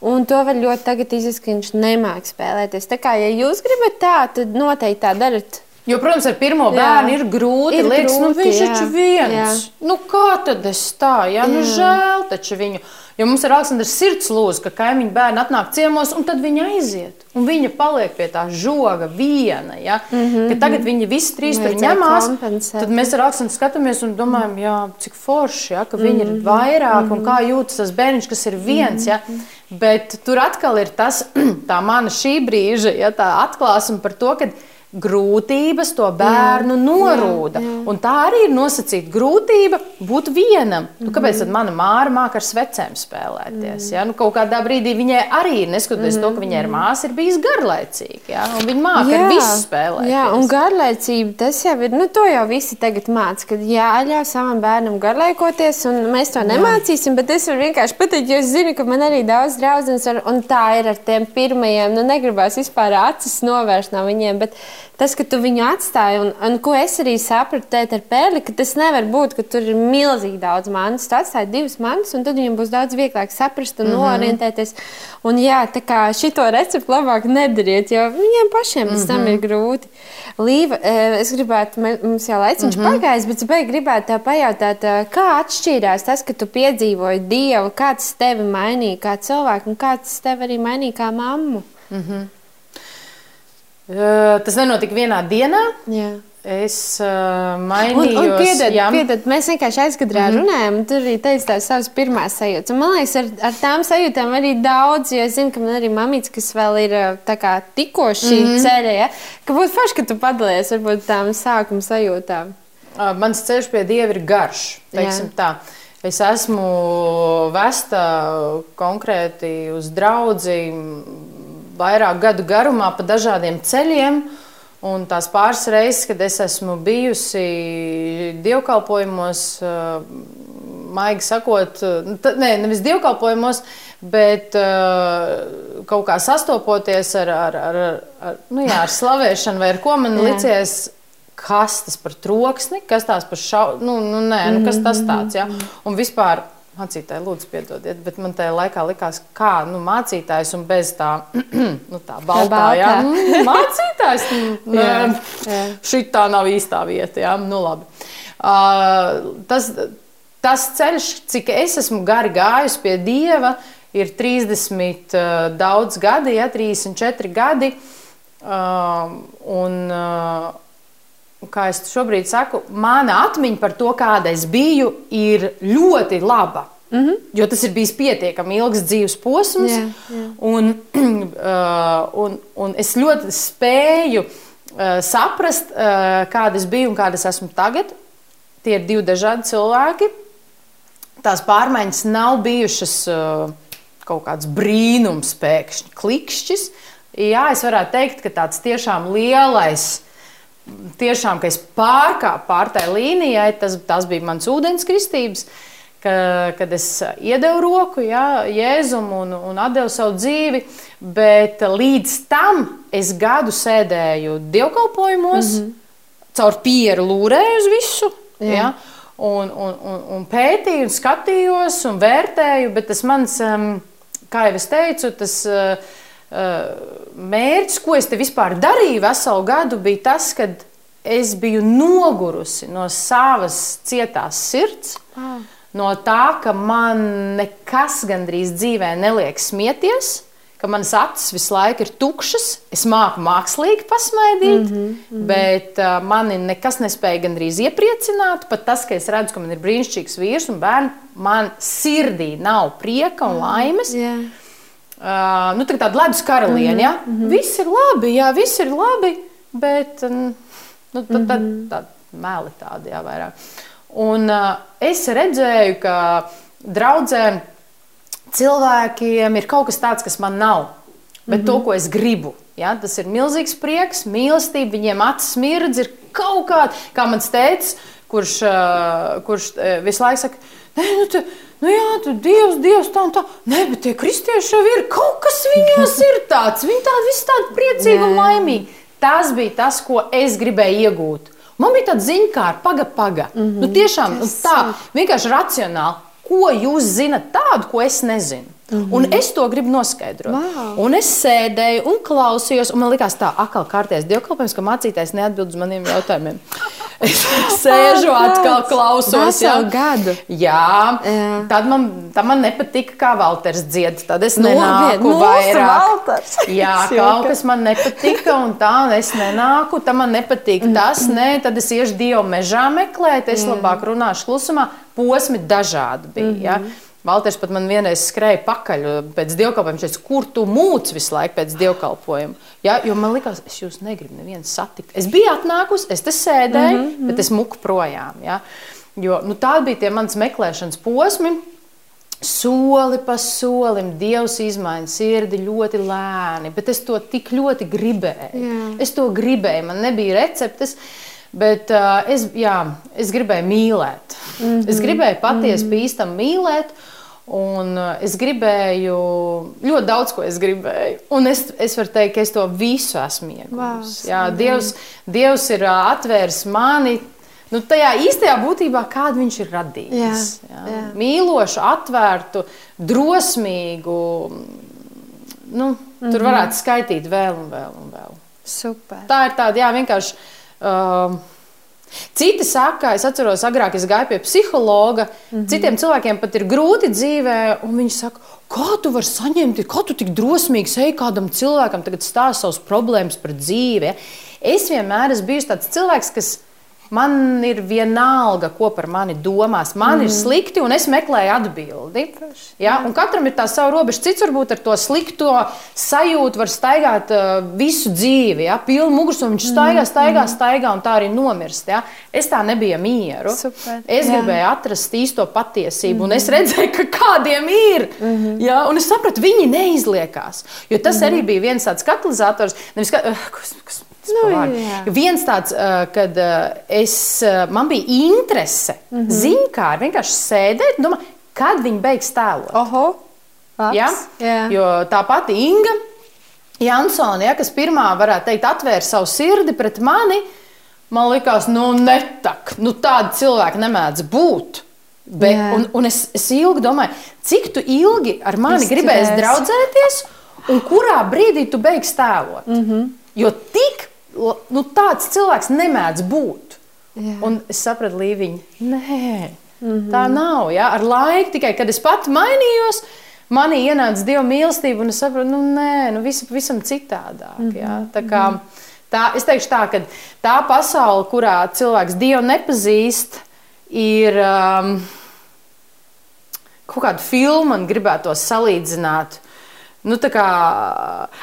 Un to var ļoti tagad izjust, ka viņš nemāķi spēlēties. Tā kā, ja jūs gribat tā, tad noteikti tā darat.
Jo, protams, ar pirmo bērnu ir grūti. Ir liekas, nu, grūti, nu, viņš jā. taču viens. Jā. Nu, kā tad es tā? Jā, nu, jā. žēl taču viņu. Jo mums ir Aleksandrs sirds lūdzu, ka kaimiņu bērni atnāk ciemos, un tad viņa aiziet. Un viņa paliek pie tā žoga viena. Ja? Mm -hmm. Tagad viņi visi trīs tur ņemās. Tad mēs ar Aleksandru skatāmies un domājam, jā, cik forši, ja? ka viņi mm -hmm. ir mhm. vairāk mm -hmm. un kā jūtas tas bērniņš, kas ir viens. Mm -hmm. Bet tur atkal ir tas, (clears throat) tā mana šī brīža, ja, atklāsme par to, ka grūtības to bērnu jā, norūda. Jā, jā. Un tā arī ir nosacīta grūtība būt vienam. Mm -hmm. nu, kāpēc tad mana māra māca ar svecēm spēlēties? Mm -hmm. ja? nu, kaut kādā brīdī viņai arī, neskatoties mm -hmm. to, ka viņai ir māsa, ir bijis garlaicīga. Ja? Viņa māca ar visu spēlēties.
Jā, un garlaicība tas jau ir, nu, to jau visi tagad māca, ka jāļauj savam bērnam garlaikoties, un mēs to nemācīsim, jā. bet es varu vienkārši pateikt, jo es zinu, ka man arī daudz draudzenes, un tā ir ar tiem pirmajiem, nu, negribās vispār acis novērst no viņiem, bet tas, ka tu viņu atstāji, un, un ko es arī sapratu tēt ar pērli, ka tas nevar būt, ka tur ir milzīgi daudz mantas. Tu atstāji divas mantas, un tad viņam būs daudz vieglāk saprast un mm -hmm. orientēties. Un jā, tā kā šito recepti labāk nedariet, jo viņiem pašiem tam mm -hmm. ir grūti. Līva, e, es gribētu, mums jau laiciņš mm -hmm. pagājis, bet es gribētu tev pajautāt, e, kā atšķīrās tas, ka tu piedzīvoji Dievu, kāds tevi mainīja kā cilvēku, un kāds tevi arī mainīja kā mammu? Mm -hmm.
Tas nenotika vienā dienā. Jā. Es uh, mainīju to
piedod. Mēs vienkārši aizkadrā mm -hmm. runājām, un tur arī teica tās savas pirmās sajūtas. Un, man liekas, ar, ar tām sajūtām arī daudz, jo es zinu, ka man arī mamīts, kas vēl ir kā, tikko šī mm -hmm. ceļa, ja? ka būtu forši, ka tu padalies varbūt tām sākuma sajūtām.
Mans ceļš pie Dieva ir garš, teiksim Jā. tā. Es esmu vesta konkrēti uz draugu vairāk gadu garumā pa dažādiem ceļiem. Un tās pāris reizes, kad es esmu bijusi dievkalpojumos, maigi sakot, ne, nevis dievkalpojumos, bet kaut kā sastopoties ar, ar, ar, ar, nu jā, ar slavēšanu vai ar ko man licies, kas tas par troksni, kas tās par šau, nu, nu, nē, nu, kas tas tāds, jā. Un vispār Mācītāji, lūdzu, piedodiet, bet man tajā laikā likās, kā nu, mācītājs un bez tā, (clears throat) nu, tā baltā, jā, mm, mācītājs. (laughs) Nu, jā, jā. Šī tā nav īstā vieta, jā, nu labi. Uh, tas, tas ceļš, cik es esmu gari gājis pie Dieva, ir 30 uh, daudz gadi, ja, 34 gadi. Uh, un, uh, kā es šobrīd saku, mana atmiņa par to, kāda es biju, ir ļoti laba. Mm -hmm. Jo tas ir bijis pietiekami ilgs dzīves posms, yeah, yeah. Un, (clears throat) uh, un, un es ļoti spēju uh, saprast, uh, kāda es biju un kāda es esmu tagad. Tie ir divi dažādi cilvēki. Tās pārmaiņas nav bijušas uh, kaut kāds brīnums, pēkšņi klikšķis. Jā, es varētu teikt, ka tāds tiešām lielais tiešām, ka es pārkāpu pār tai līnijai, tas, tas bija mans ūdenskristības. Ka, kad es iedevu roku jā, Jēzum un, un devu savu dzīvi, bet līdz tam es gadu sēdēju dievkalpojumos, mm -hmm. caur pieru lūrēju uz visu. Jā. Jā, un, un, un, un pētīju, un skatījos, un vērtēju, bet tas mans, kā jau es teicu, tas uh, mērķis, ko es te vispār darīju veselu gadu, bija tas, ka es biju nogurusi no savas cietās sirds, ah. no tā, ka man nekas gandrīz dzīvē neliek smieties. Ka manas acis visu laiku ir tukšas, es māku mākslīgi pasmaidīt, mm -hmm, mm -hmm. bet uh, mani nekas nespēja gandrīz iepriecināt. Pat tas, ka es redzu, ka man ir brīnišķīgs vīrs un bērns, man sirdī nav prieka un laimes. Yeah. Uh, nu, tā tāda ledus karaliene. Mm -hmm. ja? mm -hmm. Viss ir labi, jā, viss ir labi, bet nu, tad, tad, tad, mhm. tad meli tādi jā, vairāk. Un uh, es redzēju, ka draudzēm cilvēkiem ir kaut kas tāds, kas man nav, bet mm -hmm. to, mhm. ko es gribu. Ja? Tas ir milzīgs prieks, mīlestība, viņiem acis mirdz, ir kaut kāda, kā mans teicis, kurš, uh, kurš uh, visu laiku saka, nu, tu, nu jā, tu Dievs, Dievs, tā un tā. Nē, bet tie kristieši jau ir kaut kas viņos ir tāds. Viņi tādi visi tādi priecīgi un laimīgi. Tas bija tas, ko es gribēju iegūt. Man bija tāda ziņa, kā paga, paga. Mm -hmm. nu, tiešām nu, tā, vienkārši racionāli. Ko jūs zinat tādu, ko es nezinu? Mm -hmm. Un es to gribu noskaidrot. Wow. Un es sēdēju un klausījos, un man likās, tā atkal kārtēs dievkalpojums, ka mācītājs neatbild uz maniem jautājumiem. (laughs) Es sēžu, atkal klausos.
Jau gadu.
Jā, jā. Tad, man, tad man nepatika, kā Valters dzied. Tad es nenāku vairāk. (laughs) Jā, (laughs) kaut kas man nepatika, un tā es nenāku. Tad man nepatīk tas, nē, tad es iešu Dievu mežā meklēt, es labāk runāšu klusumā. Posmi dažādi bija. Mm -hmm. ja? Valters pat man vienreiz skrēja pakaļ pēc dievkalpojuma. Viņš teica, kur tu mūci visu laiku pēc dievkalpojuma? Ja, jo man liekas, es jūs negribu nevienu satikt. Es biju atnākusi, es te sēdēju, mm -hmm. bet es muku projām. Ja? Jo, nu, tādi bija tie mans meklēšanas posmi. Soli pa solim Dievs izmaina sirdi ļoti lēni, bet es to tik ļoti gribēju. Jā. Es to gribēju, man nebija receptes. Bet uh, es, jā, es gribēju mīlēt. Mm -hmm. Es gribēju patiesi mm -hmm. bīstam mīlēt. Un eh, es gribēju ļoti daudz, ko es gribēju. Un es, es varu teikt, ka es to visu esmu ieguvis. Wow, Dievs, Dievs ir eh, atvērs mani. Nu, tajā īstajā būtībā, kādu viņš ir radījis. Jā, jā. Jā. Mīlošu, atvērtu, drosmīgu. Nu, mm -hmm. Tur varētu skaitīt vēl un vēl. Un vēl.
Super.
Tā ir tāda, jā, vienkārši. Uh, Citi saka, es atceros, agrāk es gāju pie psihologa. Mm -hmm. Citiem cilvēkiem pat ir grūti dzīvē, un viņi saka, kā tu vari saņemt, kā tu tik drosmīgi ej kādam cilvēkam, tagad stāst savus problēmas par dzīvi. Es vienmēr esmu bijis tāds cilvēks, kas Man ir vienalga, ko par mani domās. Man mm. ir slikti, un es meklēju atbildi. Ja? Un katram ir tā sava robeža. Cits varbūt ar to slikto sajūtu var staigāt uh, visu dzīvi. Ja? Pilnu muguras, un viņš staigā, staigā, staigā, un tā arī nomirst. Ja? Es tā nebiju mieru. Super. Es Jā. gribēju atrast īsto patiesību, mm. un es redzēju, ka kādiem ir. Mm -hmm. ja? Un es sapratu, viņi neizliekās. Jo tas mm. arī bija viens tāds katalizators. Nevis, ka, uh, kas, kas, Nu, Viens tāds, kad es, man bija interese, mm -hmm. zinkāri, vienkārši sēdēt, domāt, kad viņi beigs tēlot.
Oho,
ja? Jā. Jo tā pati Inga Jansone, ja, kas pirmā, varētu teikt, atvēra savu sirdi pret mani, man likās, nu, netak, nu, tāda cilvēka nemēdz būt. Be, un, un es, es ilgi domāju, cik tu ilgi ar mani Izturēs. gribēsi draudzēties, un kurā brīdī tu beigsi tēlot. Mm -hmm. Jo tik nu, tāds cilvēks nemēdz būt. Jā. Un es sapratu, Līviņa, nē, mm -hmm. tā nav. Ja? Ar laiku tikai, kad es pati mainījos, manī ienāca dieva mīlestība, un es sapratu, nu, nē, nu, visu pavisam citādāk. Mm -hmm. ja? Tā kā, tā, es teikšu tā, ka tā pasaule, kurā cilvēks dievu nepazīst, ir um, kaut kāda filma, un gribētu to salīdzināt Nu, tā kā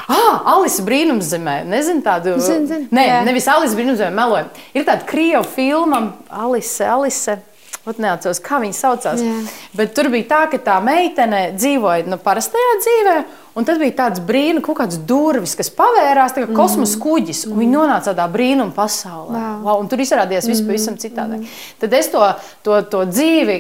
ah, Alisa brīnumzemē, nezinu tādu.
Zin, zin,
Nē, jā. nevis Alisa brīnumzemē, meloju. Ir tāda krievu filma, Alise, Alise. Pat neatceros, kā viņa saucās. Jā. Bet tur bija tā, ka tā meitene dzīvoja nu, parastajā dzīvē, un tad bija tāds brīnums, kaut kāds durvis, kas pavērās, kā mm. kosmosa kuģis, mm. viņi nonāca tādā brīnuma pasaulē. Wow. Wow, un tur izrādījās viss pavisam mm. citādāk. Mm. Tad es to, to, to dzīvi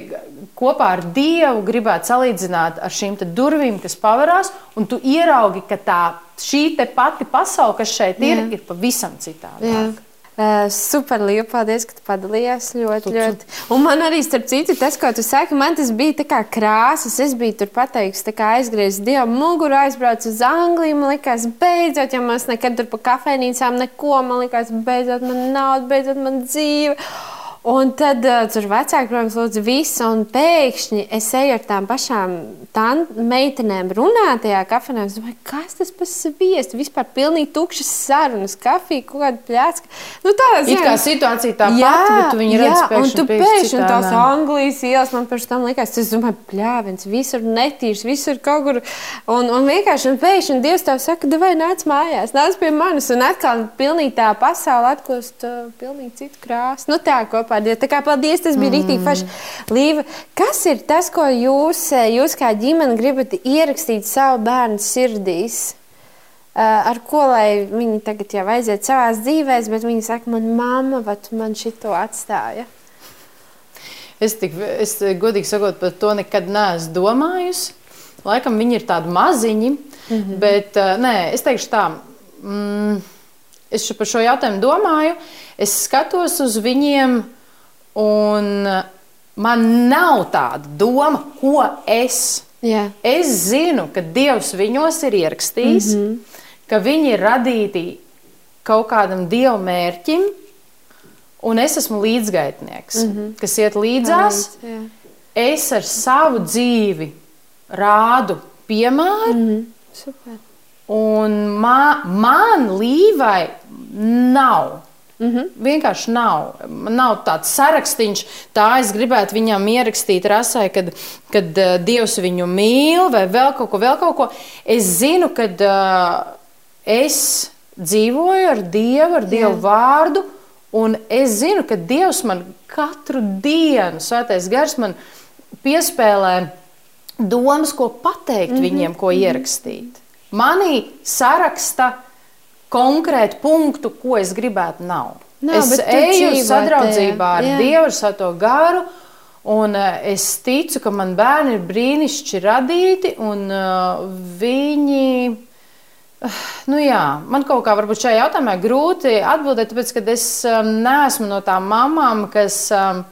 kopā ar Dievu gribētu salīdzināt ar šīm durvīm, kas pavērās, un tu ieraugi, ka tā, šī pati pasaule, kas šeit ir, Jā. ir pavisam citādāka.
Uh, super liela paldies, ka padalījies. Ļoti, tu, ļoti. Un man arī, starp citu, tas, ko tu saki, man tas bija kā krāsas. Es biju tur pateikts, kā aizgriezis dievu muguru, aizbraucu uz Angliju. Man liekas, beidzot, ja mēs nekad tur pa kafejnīcām neko, man liekas, beidzot man nauda, beidzot man dzīve. Un tad tur vecāki, protams, lūdza visu, un pēkšņi es eju ar tām pašām meitenēm runāt tajā kafejnē. Es domāju, kas tas par sviestu? Vispār pilnīgi tukšas sarunas, kafija, kaut kāda pļācka. Nu, tā
ir kā situācija tā jā, pati, bet viņi redz
pēkšņi. Un tu pēkšņi tās Anglijas ielas man pēc tam likās, es domāju, pļāvens, visur netīrs, visur kaut kur. Un, un vienkārši, un pēkšņi Dievs tev saka, vai nāc mājās, nāc pie manis, un atkal pilnīgi tā pasaule atklāst uh, pilnīgi citu krāsu. Nu, tā kopā pārdot. Tā kā paldies, tas bija mm. rītīgi paši. Līva, kas ir tas, ko jūs, jūs kā ģimene gribat ierakstīt savu bērnu sirdīs? Uh, ar ko lai viņi tagad jau aiziet savā dzīvē, bet viņi saka, man mamma, bet man šito atstāja.
Es, tik, es godīgi sakot, par to nekad neesmu domājusi. Laikam viņi ir tādi maziņi, mm -hmm. bet uh, nē, es teikšu tā. Mm, es par šo jautājumu domāju, es skatos uz viņiem Un uh, man nav tāda doma, ko es.
Jā.
Es zinu, ka Dievs viņos ir ierakstījis, mm -hmm. ka viņi ir radīti kaut kādam dievu mērķim, un es esmu līdzgaitnieks, mm -hmm. kas iet līdzās. Palīdz, es ar savu dzīvi rādu piemēru. Mm -hmm. Super. Un man, man līvai nav Mm -hmm. Vienkārši nav. Nav tāds sarakstīns, tā es gribētu viņam ierakstīt rasai, kad, kad uh, Dievs viņu mīl, vai vēl kaut ko, vēl kaut ko. Es zinu, ka uh, es dzīvoju ar Dievu, ar Dievu Jā. vārdu, un es zinu, ka Dievs man katru dienu, Svētais Gars, man piespēlē domas, ko pateikt mm -hmm. viņiem, ko mhm. ierakstīt. Manī saraksta konkrētu punktu, ko es gribētu, nav. nav es eju sadraudzībā ar jā. Dievu, ar savu garu. Un uh, es ticu, ka man bērni ir brīnišķīgi radīti, un uh, viņi. (sighs) Nu jā, man kaut kā varbūt šajā jautājumā grūti atbildēt, tāpēc, ka es um, neesmu no tām mamām, kas um,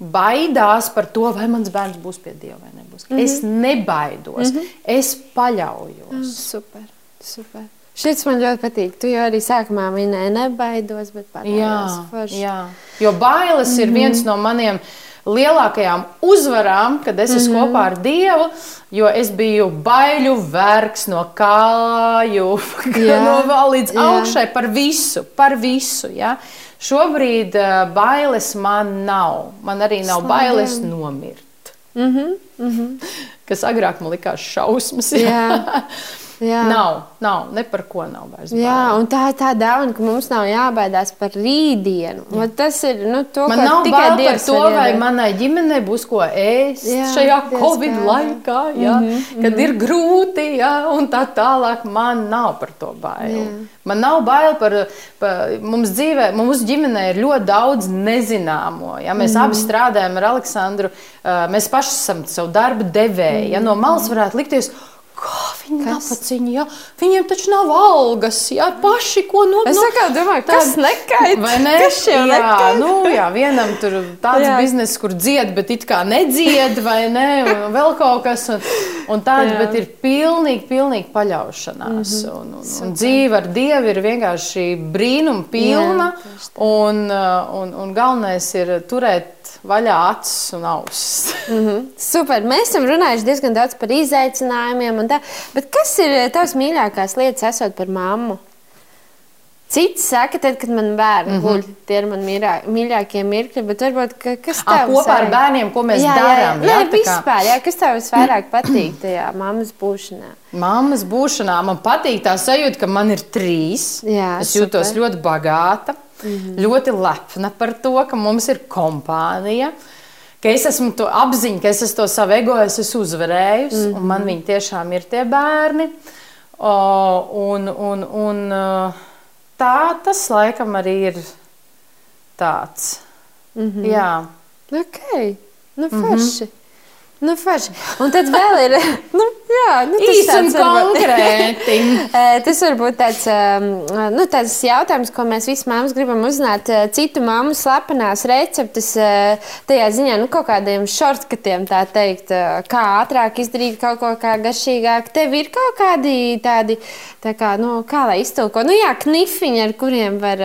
baidās par to, vai mans bērns būs pie Dieva vai nebūs. Mm -hmm. Es nebaidos, mm -hmm. es paļaujos. Mm,
super, super. Šis man ļoti patīk. Tu jau arī sākumā minēji, nebaidos, bet
patērās forši. Jā, jo bailes mm -hmm. ir mhm. viens no maniem lielākajām uzvarām, kad es esmu mm -hmm. kopā ar Dievu, jo es biju baiļu vergs no kāju, (laughs) jā, no līdz jā. augšai par visu, par visu. Ja? Šobrīd uh, bailes man nav. Man arī nav
Slavu
bailes nomirt.
Mm -hmm, mm -hmm.
Kas agrāk man likās šausmas.
Jā. Jā. (laughs)
Nav, nav, ne par ko nav vairs.
Jā,
bail.
un tā ir tā dāvana, ka mums nav jābaidās par rītdienu. Un Tas ir nu, to,
Man nav
tikai
bail par
Dievs
to, vai manai ģimenei būs ko ēst
Jā,
šajā
Dievs
Covid
gādā.
laikā, jā, mm -hmm, kad ir grūti, jā, un tā tālāk. Man nav par to bail.
Jā.
Man nav bail par, par mums dzīvē, mums ģimenē ir ļoti daudz nezināmo. Ja? Mēs mm. abi strādājam ar Aleksandru, mēs paši esam savu darbu devēji. Ja? No malas varētu likties. Kā viņi napaciņi, ja? Viņiem taču nav algas, ja paši ko no
Es atkal domāju, kas nekait?
Vai ne?
Kas
jā,
nekait?
nu, jā, vienam tur tāds
Jā.
bizness, kur dzied, bet it kā nedzied, vai ne? Un vēl kaut kas. Un, un tāds,
Jā.
bet ir pilnīgi, pilnīgi paļaušanās. Un, un, un dzīve ar Dievu ir vienkārši brīnum pilna.
Jā,
un, uh, un, un galvenais ir turēt vaļā acis un ausis. (laughs)
Super. Mēs esam runājuši diezgan daudz par izaicinājumiem. Tā. Bet kas ir tavs mīļākās lietas, esot par mammu? Cits saka, tad, kad man bērni mm -hmm. guļ, tie ir mani mīļā, mīļākie mirkļi, bet varbūt ka, kas tev
kopā ar
saka?
bērniem, ko mēs
jā, jā, jā.
darām. Jā, tā kā-
vispār, jā, kas tev visvairāk patīk tajā mammas būšanā?
Māmas būšanā man patīk tā sajūta, ka man ir trīs.
Jā,
es jūtos
super.
ļoti bagāta, mm -hmm. ļoti lepna par to, ka mums ir kompānija. Ka es esmu to apziņā, ka es esmu to savu ego es esmu uzvarējusi, mm -hmm. un man viņi tiešām ir tie bērni. O, un, un, un, tā tas laikam arī ir tāds. Mm -hmm. Jā.
Ok, nu forši. Nu, forši. Un tad vēl ir (laughs) nu, jā, nu, tas tāds
konkrēti. (laughs)
Tas var būt tāds, nu, tāds jautājums, ko mēs visi māmas gribam uzzināt. Citu māmu slepenās receptes, tajā ziņā, nu, kaut kādiem šortkatiem, tā teikt, kā ātrāk izdarīt kaut ko kā garšīgāk. Tev ir kaut kādi tādi, tā kā, nu, kā lai iztulko, nu, jā, knifiņi, ar kuriem var,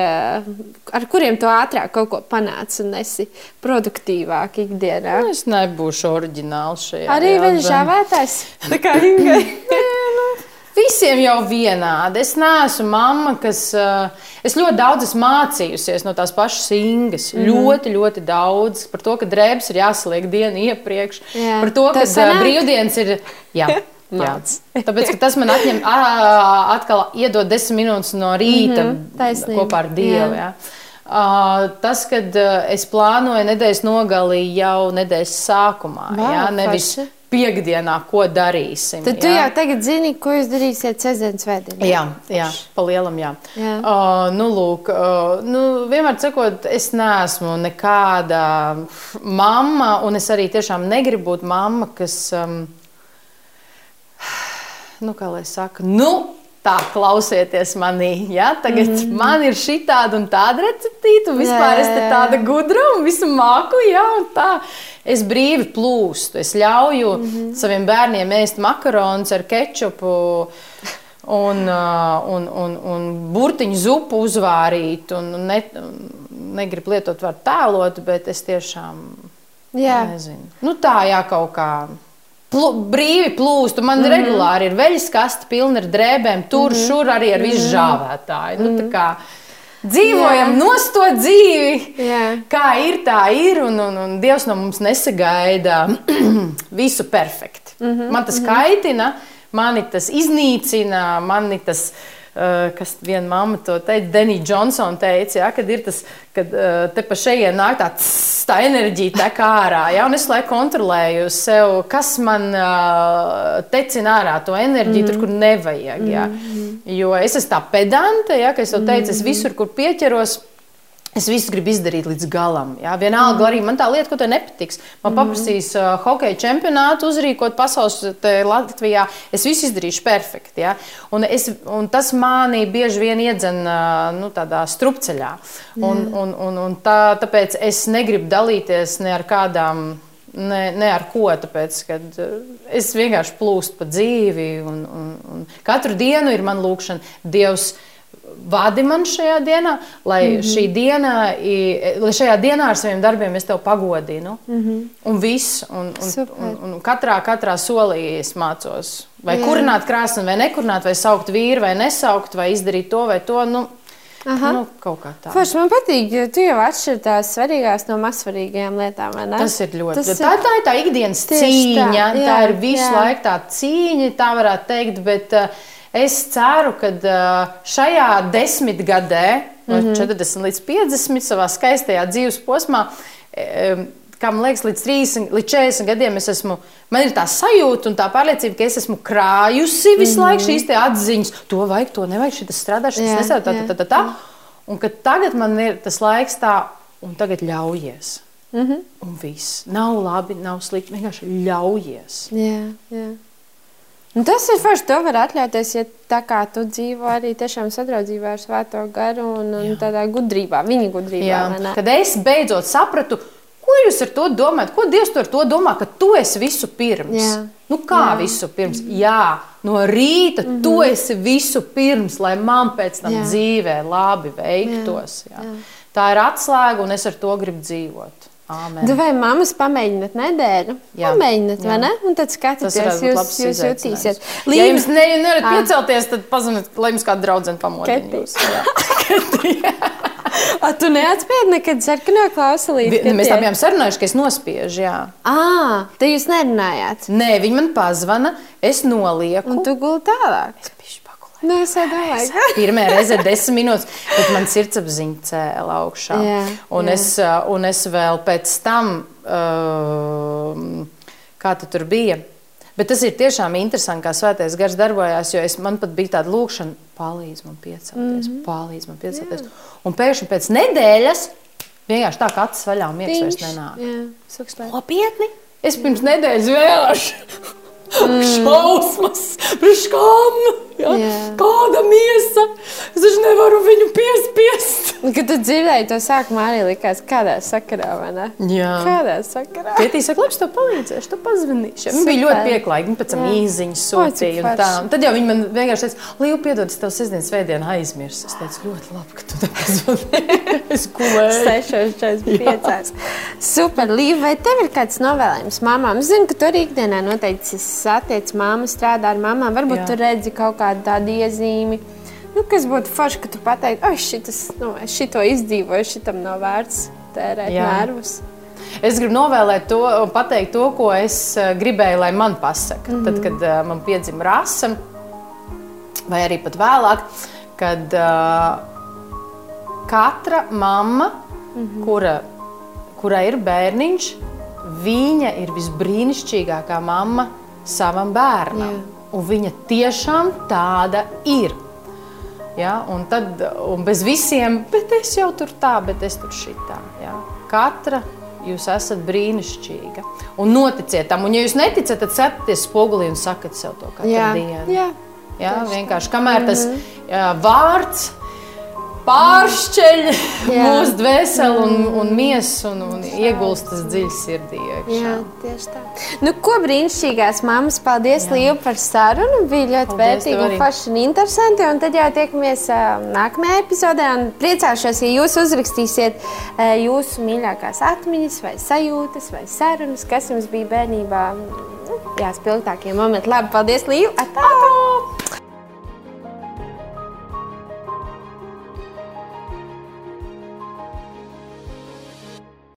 ar kuriem tu ātrāk kaut ko panāc un esi produktīvāk ikdienā.
Es nebūšu oriģināls šajā.
Arī
jautājumā.
žāvētājs. (laughs) Tā kā Ingai. (laughs)
Visiem jau vienādi. Es neesmu mamma, kas. Uh, es ļoti daudz esmu mācījusies no tās pašas Ingas. Mm. -hmm. Ļoti, ļoti daudz par to, ka drēbes ir jāsaliek dienu iepriekš.
Jā.
Par to, ka
sanāk?
brīvdienas ir. Jā, (laughs) jā. Tāpēc tas man atņem, atkal iedod desmit minūtes no rīta mm
Mhm, taisnība.
kopā ar Dievu.
Jā.
Jā. Tas, kad es plānoju nedēļas nogali jau nedēļas sākumā,
Vau,
jā, nevis
forši.
piekdienā, ko darīsim.
Tad tu
jā.
jau tagad zini, ko jūs darīsiet sestdienas vēdienā.
Jā, jā pa lielam, jā.
Jā.
Uh, nu, lūk, uh, nu, vienmēr sakot, es neesmu nekāda mamma, un es arī tiešām negribu būt mamma, kas, um, (sighs) nu, kā lai saka, nu, tā klausieties manī. Ja? Tagad mm -hmm. man ir šī tāda un tāda receptīta, un vispār
Jā,
es te tāda gudra un visu māku, ja. Es brīvi plūstu, es ļauju mm -hmm. saviem bērniem ēst makaronus ar kečupu. Un, un, un, un burtiņu zupu uzvārīt, un ne, negribu lietot vārdu tēlot, bet es tiešām
Jā.
nezinu. Nu, tā jā, kaut kā plu, brīvi plūstu. Man mm -hmm. regulāri ir veļas kaste pilna ar drēbēm, tur, mm -hmm. šur arī ar visu žāvētāju. Nu, tā kā dzīvojam, nost to dzīvi.
Jā.
Kā ir, tā ir, un, un, un Dievs no mums nesagaida (clears throat) visu perfekti. Mm -hmm, man tas mm -hmm. kaitina, mani tas iznīcina, mani tas. Uh, kas viena mamma to teica, Denija Džonsona teica, ja, kad ir tas, kad uh, te pa šejien nāk tā, tss, tā enerģija tek ārā, ja, un es laiku kontrolēju sev, kas man uh, tecina ārā to enerģiju, mm. tur, kur nevajag, ja. mm. jo es esmu tā pedante, ja, ka es to teicu, es visur, kur pieķeros, Es visu gribu izdarīt līdz galam. Jā. Vienalga, mm. arī man tā lieta, ko te nepatiks. Man paprasīs uh, hokeja čempionātu uzrīkot pasaules Latvijā. Es visu izdarīšu perfekti. Jā. Un, es, un tas mani bieži vien iedzen uh, nu, tādā strupceļā. Un, un, un, un tā, tāpēc es negribu dalīties ne ar kādām. Ne, ne ar ko, tāpēc ka es vienkārši plūstu pa dzīvi. Un, un, un katru dienu ir man lūkšana, Dievs, vadi man šajā dienā, lai, mm -hmm. šī diena, i- lai šajā dienā ar saviem darbiem es tev pagodinu. Mm -hmm. Un viss. Un, un,
Super.
un, un katrā, katrā solī es mācos. Vai
Jā.
kurināt krāsni, vai nekurināt, vai saukt vīru, vai nesaukt, vai izdarīt to vai to. Nu, Aha. Nu, kaut kā tā.
Forši man patīk, jo tu jau atšķiri tās svarīgās no mazsvarīgajām lietām.
Tas ir ļoti Tas ir... Tā, tā ir tā ikdienas cīņa. Tā, jā, tā ir visu jā. laiku tā cīņa, tā varētu teikt. Bet, uh, Es ceru, ka šajā desmitgadē, no mm -hmm. 40 līdz 50, savā skaistajā dzīves posmā, um, kā man liekas, līdz 30, līdz 40 gadiem es esmu, man ir tā sajūta un tā pārliecība, ka es esmu krājusi visu mm -hmm. laiku šīs atziņas, to vajag, to nevajag, šis strādā, šis nestrādā, tā, tā, tā, tā, tā. Un ka tagad man ir tas laiks tā, un tagad ļaujies. Mm -hmm. Un viss. Nav labi, nav slikti, vienkārši ļaujies.
Jā, jā. Un tas ir forši. To var atļauties, ja tā kā tu dzīvo arī tiešām sadraudzībā ar Svēto garu un, un tādā gudrībā, viņa gudrībā. Jā.
Kad es beidzot sapratu, Ko jūs ar to domājat? Ko Dievs ar to domā, ka tu esi visu pirms? Jā. Nu, kā Jā. visu pirms? Jā, no rīta mm -hmm. tu esi visu pirms, lai man pēc tam Jā. dzīvē labi veiktos. Jā. Jā. Tā ir atslēga, un es ar to gribu dzīvot. Amen.
Tu vai mammas pamēģināt nedēļu? Jā, pamēģināt, vai ne? Un tad skatieties, jūs, jūs jutīsiet.
Līdz... Ja jums ne, nevarat ah. piecelties, tad paziniet, lai jums kāda draudzene pamodina. (laughs) (laughs)
A, tu neatspēji nekad sarkano klausulīti?
Vi, mēs tā bijām sarunājuši, ka es nospiežu, jā.
Ā, te jūs nerunājāt?
Nē, viņi man pazvana, es nolieku.
Un tu guli tālāk? Es. Nē, es domāju. (laughs)
Pirmā reize desmit minūtes, bet man sirdsapziņa cēla augšā. Jā, un, jā. Es, un es vēl pēc tam, uh, kā tu tur bija, Bet tas ir tiešām interesanti, kā svētais gars darbojās, jo es, man pat bija tāda lūkšana, palīdz man piecelties, mm -hmm. palīdz man piecelties. Jā. Un pēkšņi pēc nedēļas vienkārši tā kā acis vaļā un miegs vairs nenāk. Nopietni! Es pirms nedēļas vēlēšu Mm. Šausmas, priekškām, ja? kāda miesa. Es taču nevaru viņu piespiest.
Kad tu dzirdēji to sākumā, arī likās, kādā sakarā, vai ne?
Jā.
Kādā sakarā?
Pētī saka, labi, es tev palīdzēšu, tu pazvanīšu. Viņa bija ļoti pieklājīga, pēc tam īziņas sūtīja un tā. Tad jau viņa man vienkārši teica, Līva, piedod, es tev sestdienas svētdienu aizmirsu. Es teicu, ļoti labi, ka tu nepazvanīji. es
gulēju. 6.45. Super, Līva, vai tev ir kāds novēlējums mamām? Zinu, ka tu arī ikdienā noteikti satiec mammu, strādā ar mamām, varbūt Jā. tu redzi kaut kādu tādu iezīmi. Nu, kas būtu forši, ka tu pateiktu, ah, šitas, nu, es šito izdzīvoju, šitam nav vērts tērēt Jā. nervus.
Es gribu novēlēt to un pateikt to, ko es eh, gribēju, lai man pasaka. Mm -hmm. Tad, kad uh, man piedzima rasa, vai arī pat vēlāk, kad uh, katra mamma, mm -hmm. kura, kurai ir bērniņš, viņa ir visbrīnišķīgākā mamma, savam bērnam. Jā. Un viņa tiešām tāda ir. Ja? Un tad, un bez visiem, bet es jau tur tā, bet es tur šitā. Ja? Katra jūs esat brīnišķīga. Un noticiet tam, un ja jūs neticat, tad cepieties spogulī un sakat sev to katru jā. dienu. Jā. Ja? Vienkārši kamēr tas mm -hmm. jā, vārds pāršķeļ mūsu dvēseli un, un miesu un, un iegulstas dziļi sirdī. Iekšā. Jā,
tieši tā. Nu, ko brīnišķīgās mammas, paldies Līva par sarunu. Bija ļoti vērtīgi un paši un interesanti. Un tad jau tiekamies uh, nākamajā epizodē. Un priecāšos, ja jūs uzrakstīsiet uh, jūsu mīļākās atmiņas vai sajūtas vai sarunas, kas jums bija bērnībā. Nu, jā, spilgtākie momenti. Labi, paldies, Līva! Atā!